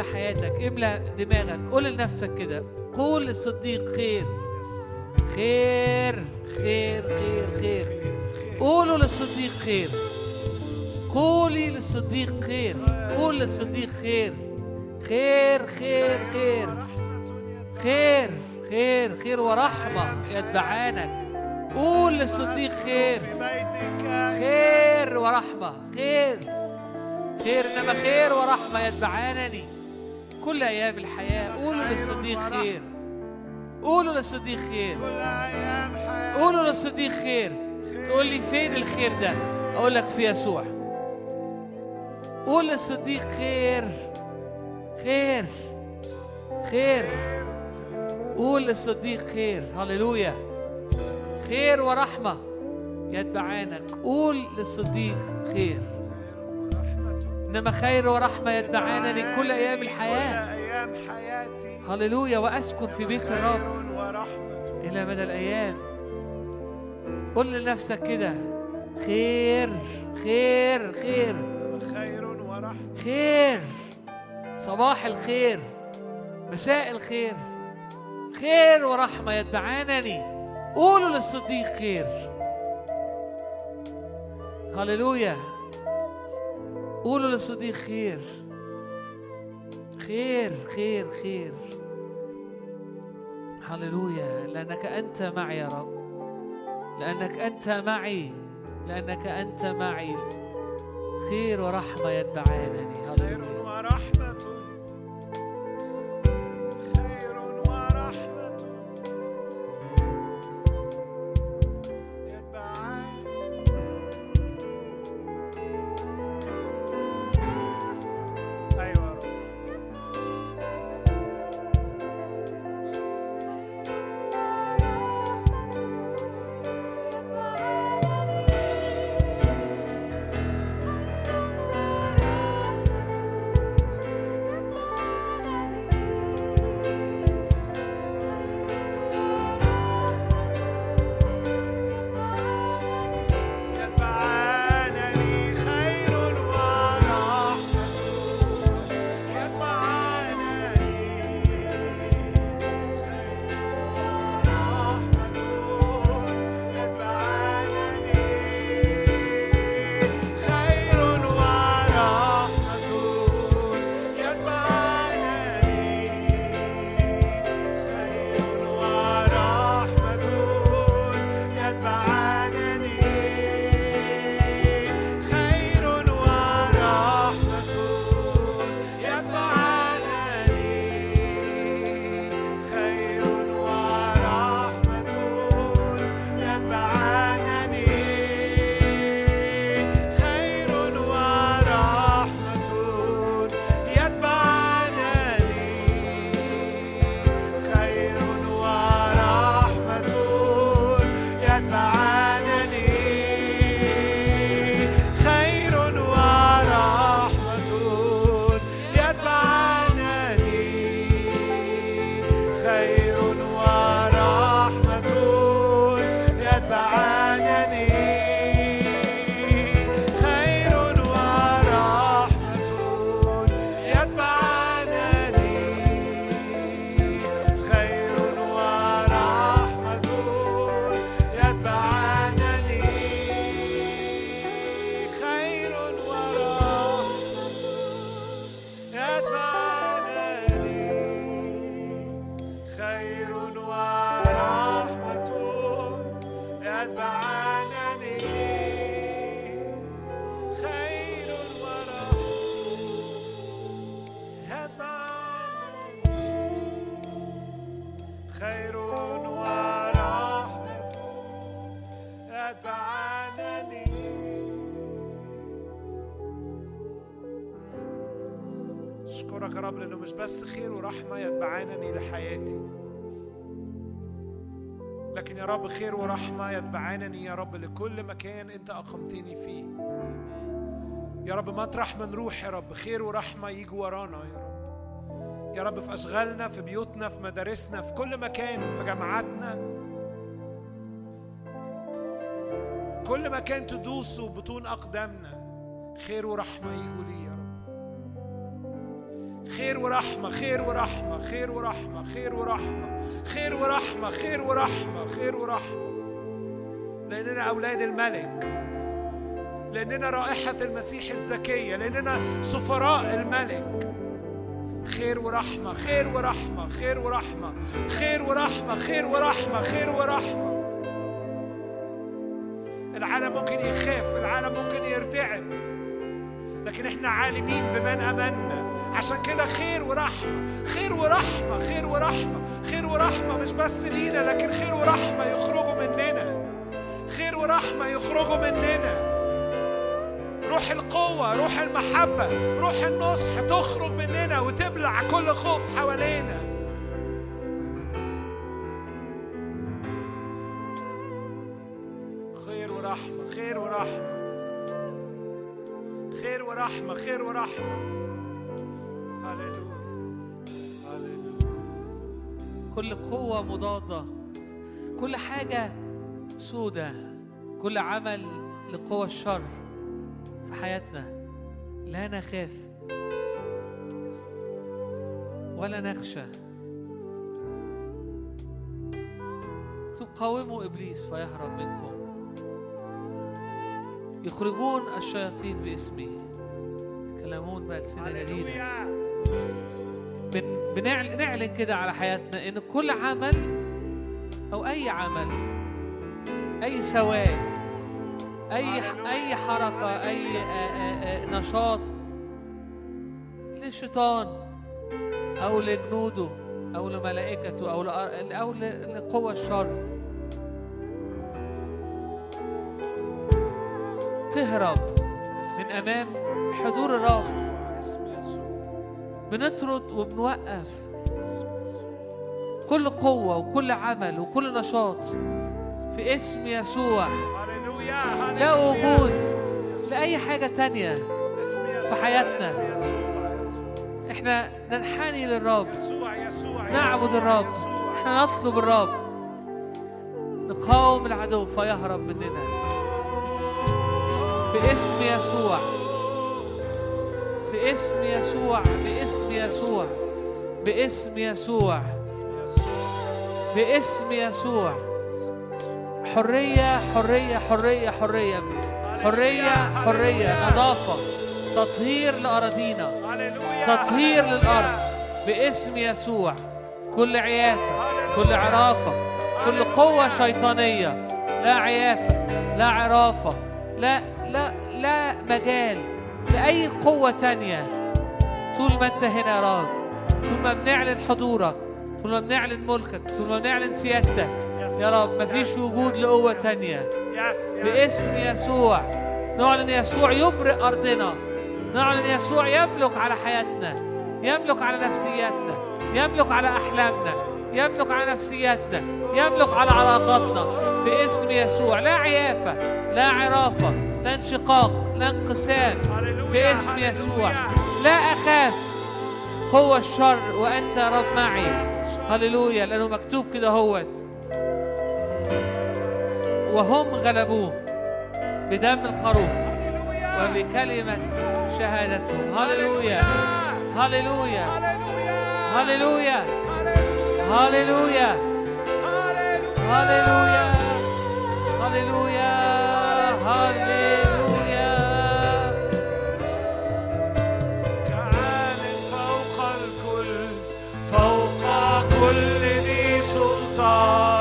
املى حياتك املى دماغك قول لنفسك كده. قول للصديق خير. خير خير خير خير. قولوا للصديق خير. قولي للصديق خير. قول للصديق خير. خير خير خير. خير خير خير ورحمة يتبعانك. قول للصديق خير. خير ورحمة. خير. خير إنما خير ورحمة يتبعانني. كل أيام الحياة قولوا للصديق خير. قولوا للصديق خير. قولوا للصديق خير. تقول لي فين الخير ده؟ أقول لك في يسوع. قول للصديق خير. خير. خير. قول للصديق خير. هللويا. خير ورحمة يتبعانك. قول للصديق خير. إنما خير ورحمة يتبعانني كل أيام الحياة. كل أيام حياتي. هللويا وأسكن في بيت الرب. إلى مدى الأيام. قل لنفسك كده. خير خير خير. خير ورحمة. خير. صباح الخير. مساء الخير. خير ورحمة يتبعانني. قولوا للصديق خير. هللويا. قولوا للصديق خير. خير خير خير. هللويا. لأنك أنت معي يا رب. لأنك أنت معي. لأنك أنت معي. خير ورحمة يتبعانني. خير ورحمة. بس خير ورحمة يتبعانني لحياتي. لكن يا رب خير ورحمة يتبعانني يا رب لكل مكان أنت أقمتني فيه. يا رب مطرح ما نروح يا رب خير ورحمة يجوا ورانا يا رب. يا رب في أشغالنا في بيوتنا في مدارسنا في كل مكان في جامعاتنا. كل مكان تدوسوا بطون أقدامنا خير ورحمة يجوا لي يا رب. خير ورحمة خير ورحمة خير ورحمة خير ورحمة خير ورحمة خير ورحمة خير ورحمة لأننا أولاد الملك لأننا رائحة المسيح الزكية لأننا سفراء الملك خير ورحمة خير ورحمة خير ورحمة خير ورحمة خير ورحمة خير ورحمة العالم ممكن يخاف العالم ممكن يرتعب لكن إحنا عالمين بمن امنا عشان كده خير ورحمة خير ورحمة خير ورحمة خير ورحمة مش بس لينا لكن خير ورحمة يخرجوا مننا. خير ورحمة يخرجوا مننا. روح القوة روح المحبة روح النصح تخرج مننا وتبلع كل خوف حوالينا. خير ورحمة خير ورحمة. خير ورحمة خير ورحمة. كل قوة مضادة. كل حاجة سودة. كل عمل لقوى الشر في حياتنا. لا نخاف. ولا نخشى. اكتب قاوموا إبليس فيهرب منكم. يخرجون الشياطين باسمي يتكلمون بألسنة جديدة. بن بنعلن نعلن كده على حياتنا إن كل عمل أو أي عمل أي سواد أي أي حركة أي آه، آه، آه، نشاط للشيطان أو لجنوده أو لملائكته أو أو لقوى الشر. تهرب من أمام حضور الرب. بنطرد وبنوقف كل قوة وكل عمل وكل نشاط في اسم يسوع لا. وجود. لأي حاجة تانية. في حياتنا. إحنا ننحني للرب نعبد. الرب. إحنا نطلب الرب نقاوم العدو فيهرب مننا في اسم يسوع في اسم يسوع باسم يسوع باسم يسوع باسم يسوع. حرية حرية حرية حرية حرية حرية نظافة تطهير لأراضينا تطهير. للأرض باسم يسوع. كل عيافة كل عرافة كل قوة شيطانية لا عيافة لا عرافة لا لا لا مجال. لأي قوة تانية. طول ما أنت هنا يا رب طول ما بنعلن حضورك طول ما بنعلن ملكك طول ما بنعلن سيادتك. يا رب مفيش وجود لقوة تانية. باسم يسوع. نعلن يسوع يبرئ أرضنا. نعلن يسوع يملك على حياتنا يملك على نفسياتنا يملك على أحلامنا يملك على نفسياتنا يملك على علاقاتنا. باسم يسوع. لا عيافة لا عرافة لا انشقاق لا انقسام. باسم. يسوع لا أخاف قوة الشر وأنت رب معي هللويا لأنه مكتوب كده هوت وهم غلبوه بدم الخروف. وبكلمة شهادتهم. هللويا هللويا. هللويا هللويا. هللويا هللويا هللويا Oh.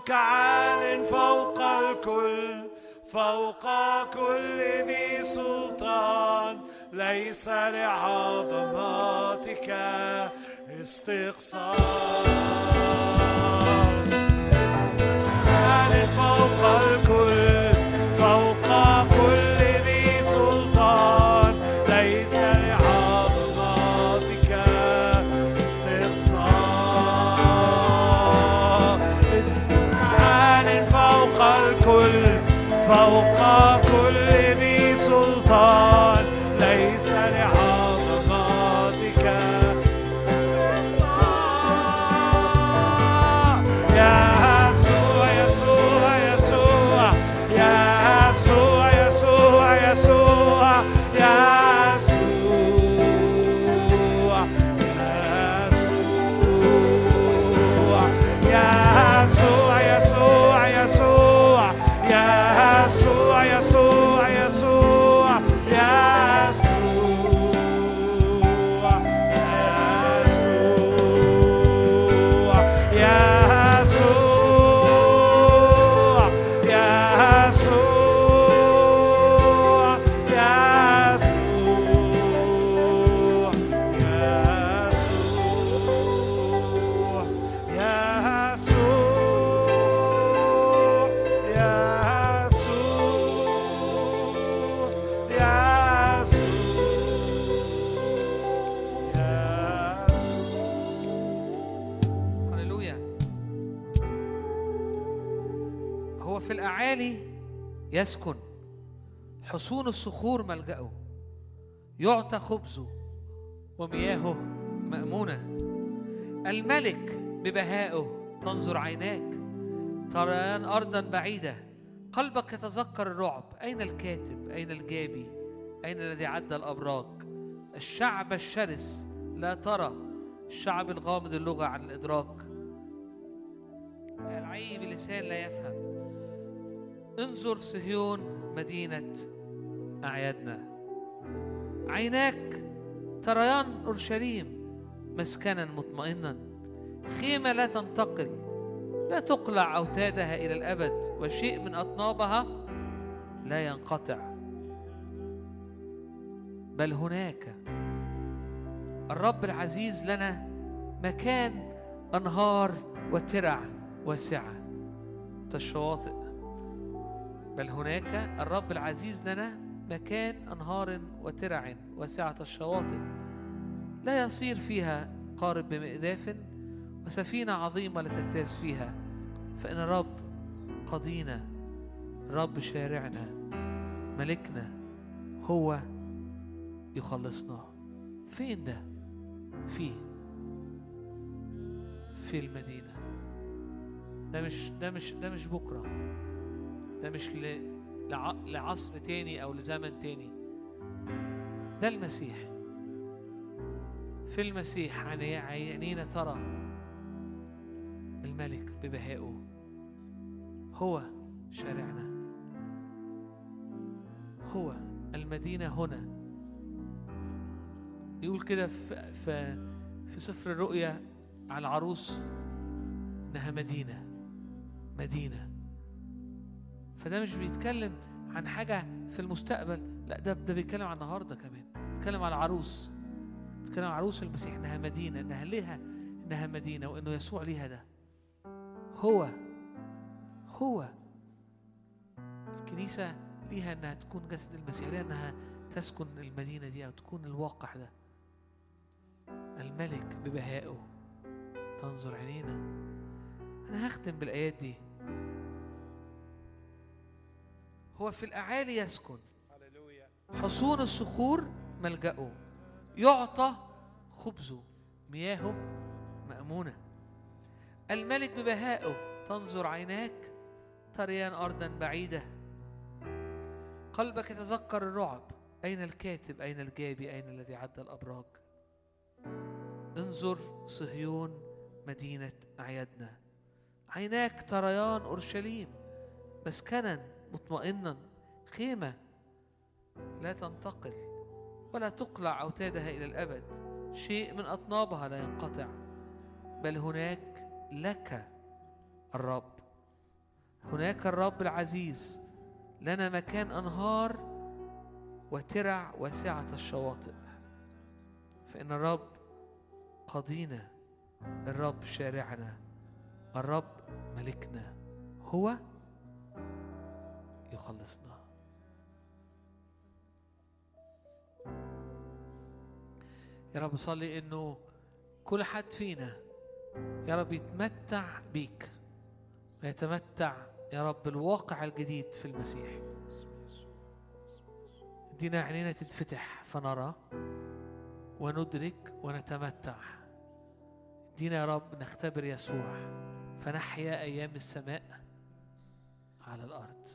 اسمك عال فوق الكل فوق كل ذي سلطان. ليس لعظماتك استقصاء عال فوق الكل. يسكن. حصون الصخور ملجأه. يعطى خبزه ومياهه مأمونة. الملك ببهائه تنظر عيناك. تريان أرضا بعيدة. قلبك يتذكر الرعب. أين الكاتب؟ أين الجابي؟ أين الذي عدى الأبراج؟ الشعب الشرس لا ترى الشعب الغامض اللغة عن الإدراك. العي بلسان لا يفهم. انظر صهيون مدينة أعيادنا. عيناك تريان أورشليم مسكنا مطمئنا. خيمة لا تنتقل لا تقلع أوتادها إلى الأبد وشيء من أطنابها لا ينقطع. بل هناك الرب العزيز لنا مكان أنهار وترع واسعة. الشواطئ بل هناك الرب العزيز لنا مكان أنهار وترع واسعة الشواطئ. لا يصير فيها قارب بمئذاف وسفينة عظيمة لتجتاز فيها. فإن الرب قضينا رب شارعنا ملكنا هو يخلصنا. فين ده؟ فيه في المدينة. ده مش ده مش ده مش بكرة. ده مش. لعصر تاني أو لزمن تاني. ده المسيح. في المسيح عيني- عينينا ترى الملك ببهائه. هو شارعنا. هو المدينة هنا. يقول كده في, في, في سفر الرؤيا على العروس إنها مدينة. مدينة. فده مش بيتكلم عن حاجة في المستقبل لا ده ده بيتكلم عن النهاردة كمان بيتكلم عن العروس بيتكلم عن عروس المسيح إنها مدينة إنها ليها إنها مدينة وإنه يسوع ليها ده. هو هو الكنيسة ليها إنها تكون جسد المسيح ليها إنها تسكن المدينة دي أو تكون الواقع ده. الملك ببهائه تنظر عينينا. أنا هختم بالآيات دي. هو في الأعالي يسكن. حصون الصخور ملجأه. يعطى خبزه. مياهه مأمونة. الملك ببهائه. تنظر عيناك تريان أرضا بعيدة. قلبك يتذكر الرعب. أين الكاتب؟ أين الجابي؟ أين الذي عدى الأبراج؟ انظر صهيون مدينة أعيادنا. عيناك تريان أورشليم. مسكنا مطمئنا. خيمة لا تنتقل ولا تقلع أوتادها إلى الأبد. شيء من أطنابها لا ينقطع. بل هناك لك الرب. هناك الرب العزيز. لنا مكان أنهار وترع واسعة الشواطئ. فإن الرب قضينا. الرب شارعنا. الرب ملكنا. هو يخلصنا. يا رب صلي إنه كل حد فينا يا رب يتمتع بيك. ويتمتع يا رب بالواقع الجديد في المسيح. ادينا عينينا تتفتح فنرى وندرك ونتمتع. ادينا يا رب نختبر يسوع. فنحيا أيام السماء على الأرض.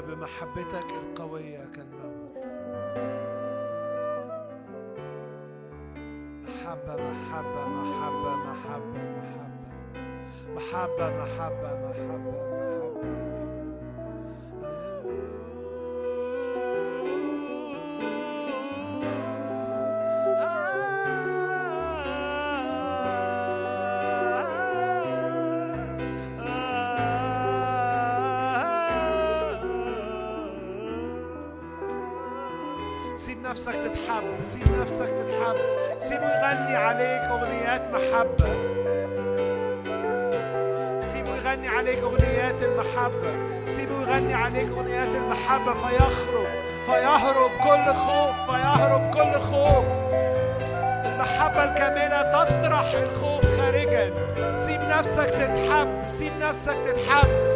بمحبتك. نفسك تتحب. سيب نفسك تتحب. سيبه يغني عليك أغنيات محبة. سيبه يغني عليك أغنيات المحبة. سيبه يغني عليك أغنيات المحبة. فيخرج فيهرب كل خوف. فيهرب كل خوف. المحبة الكاملة تطرح الخوف خارجا. سيب نفسك تتحب. سيب نفسك تتحب.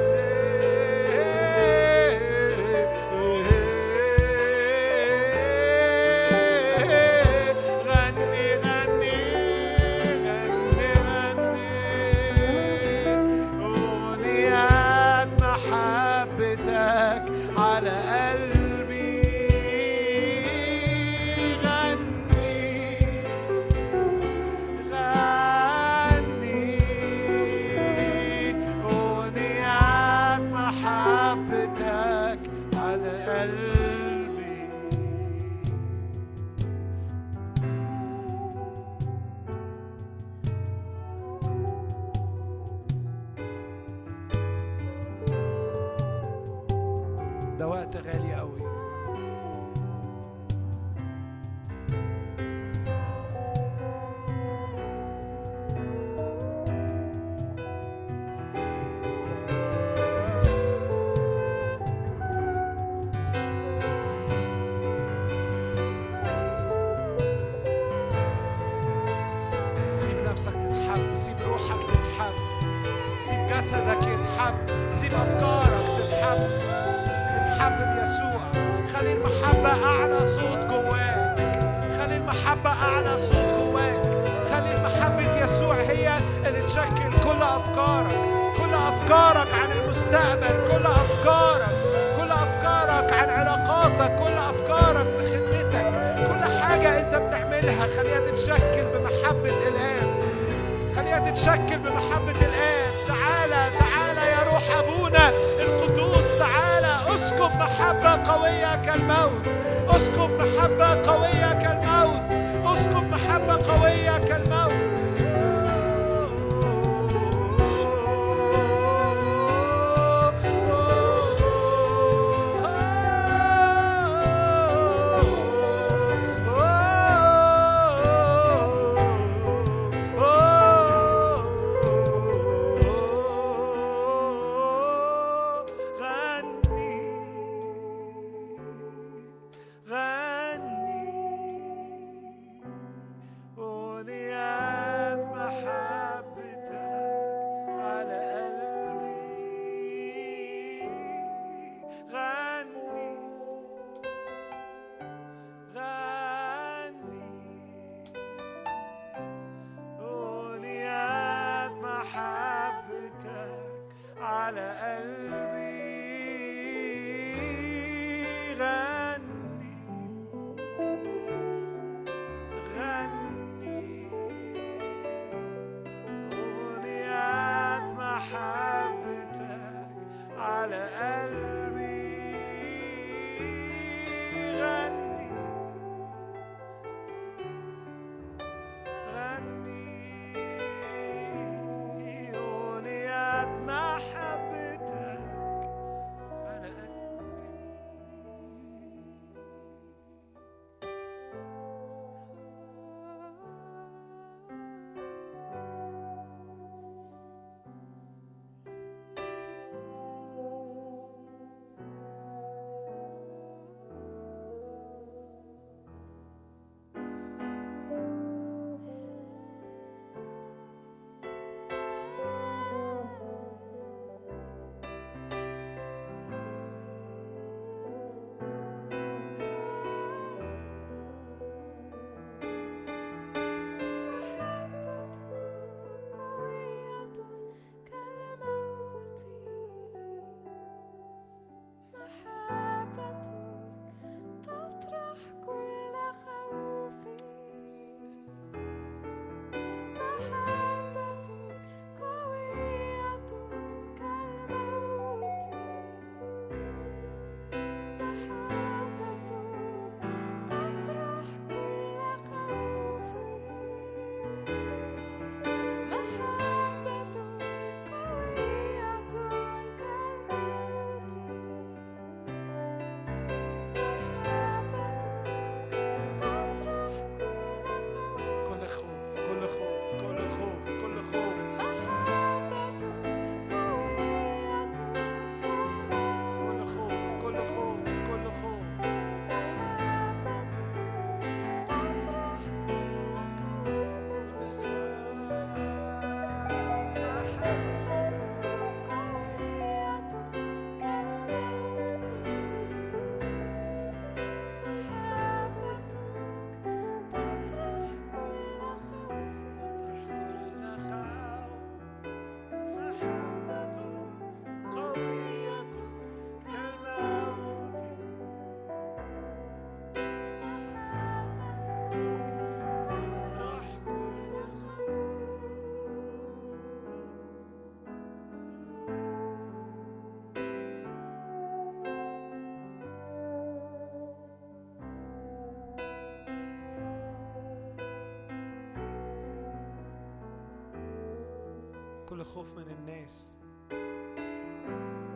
خوف من الناس.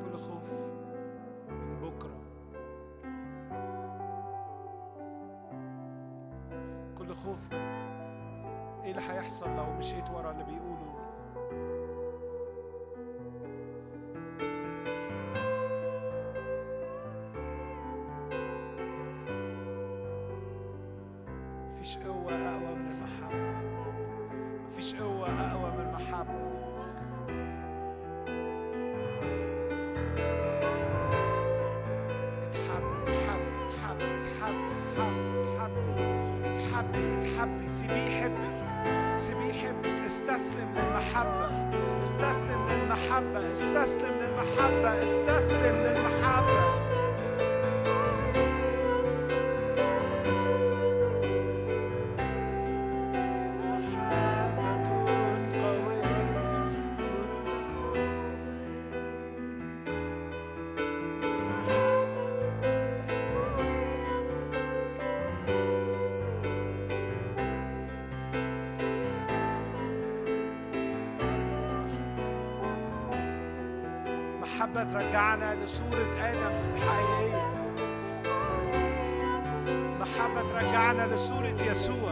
كل خوف من بكرة. كل خوف إيه اللي هيحصل لو مشيت ورا اللي بيقولوا محبة ترجعنا لصورة آدم الحقيقية. محبة ترجعنا لصورة يسوع.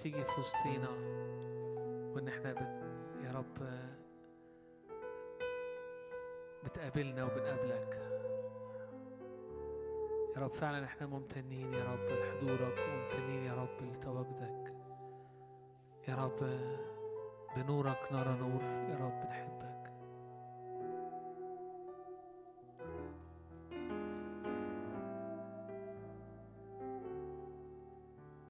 بتيجي في وسطينا وإن إحنا بن يا رب بتقابلنا وبنقابلك. يا رب فعلا إحنا ممتنين يا رب لحضورك وممتنين يا رب لتواجدك. يا رب بنورك نرى نور يا رب.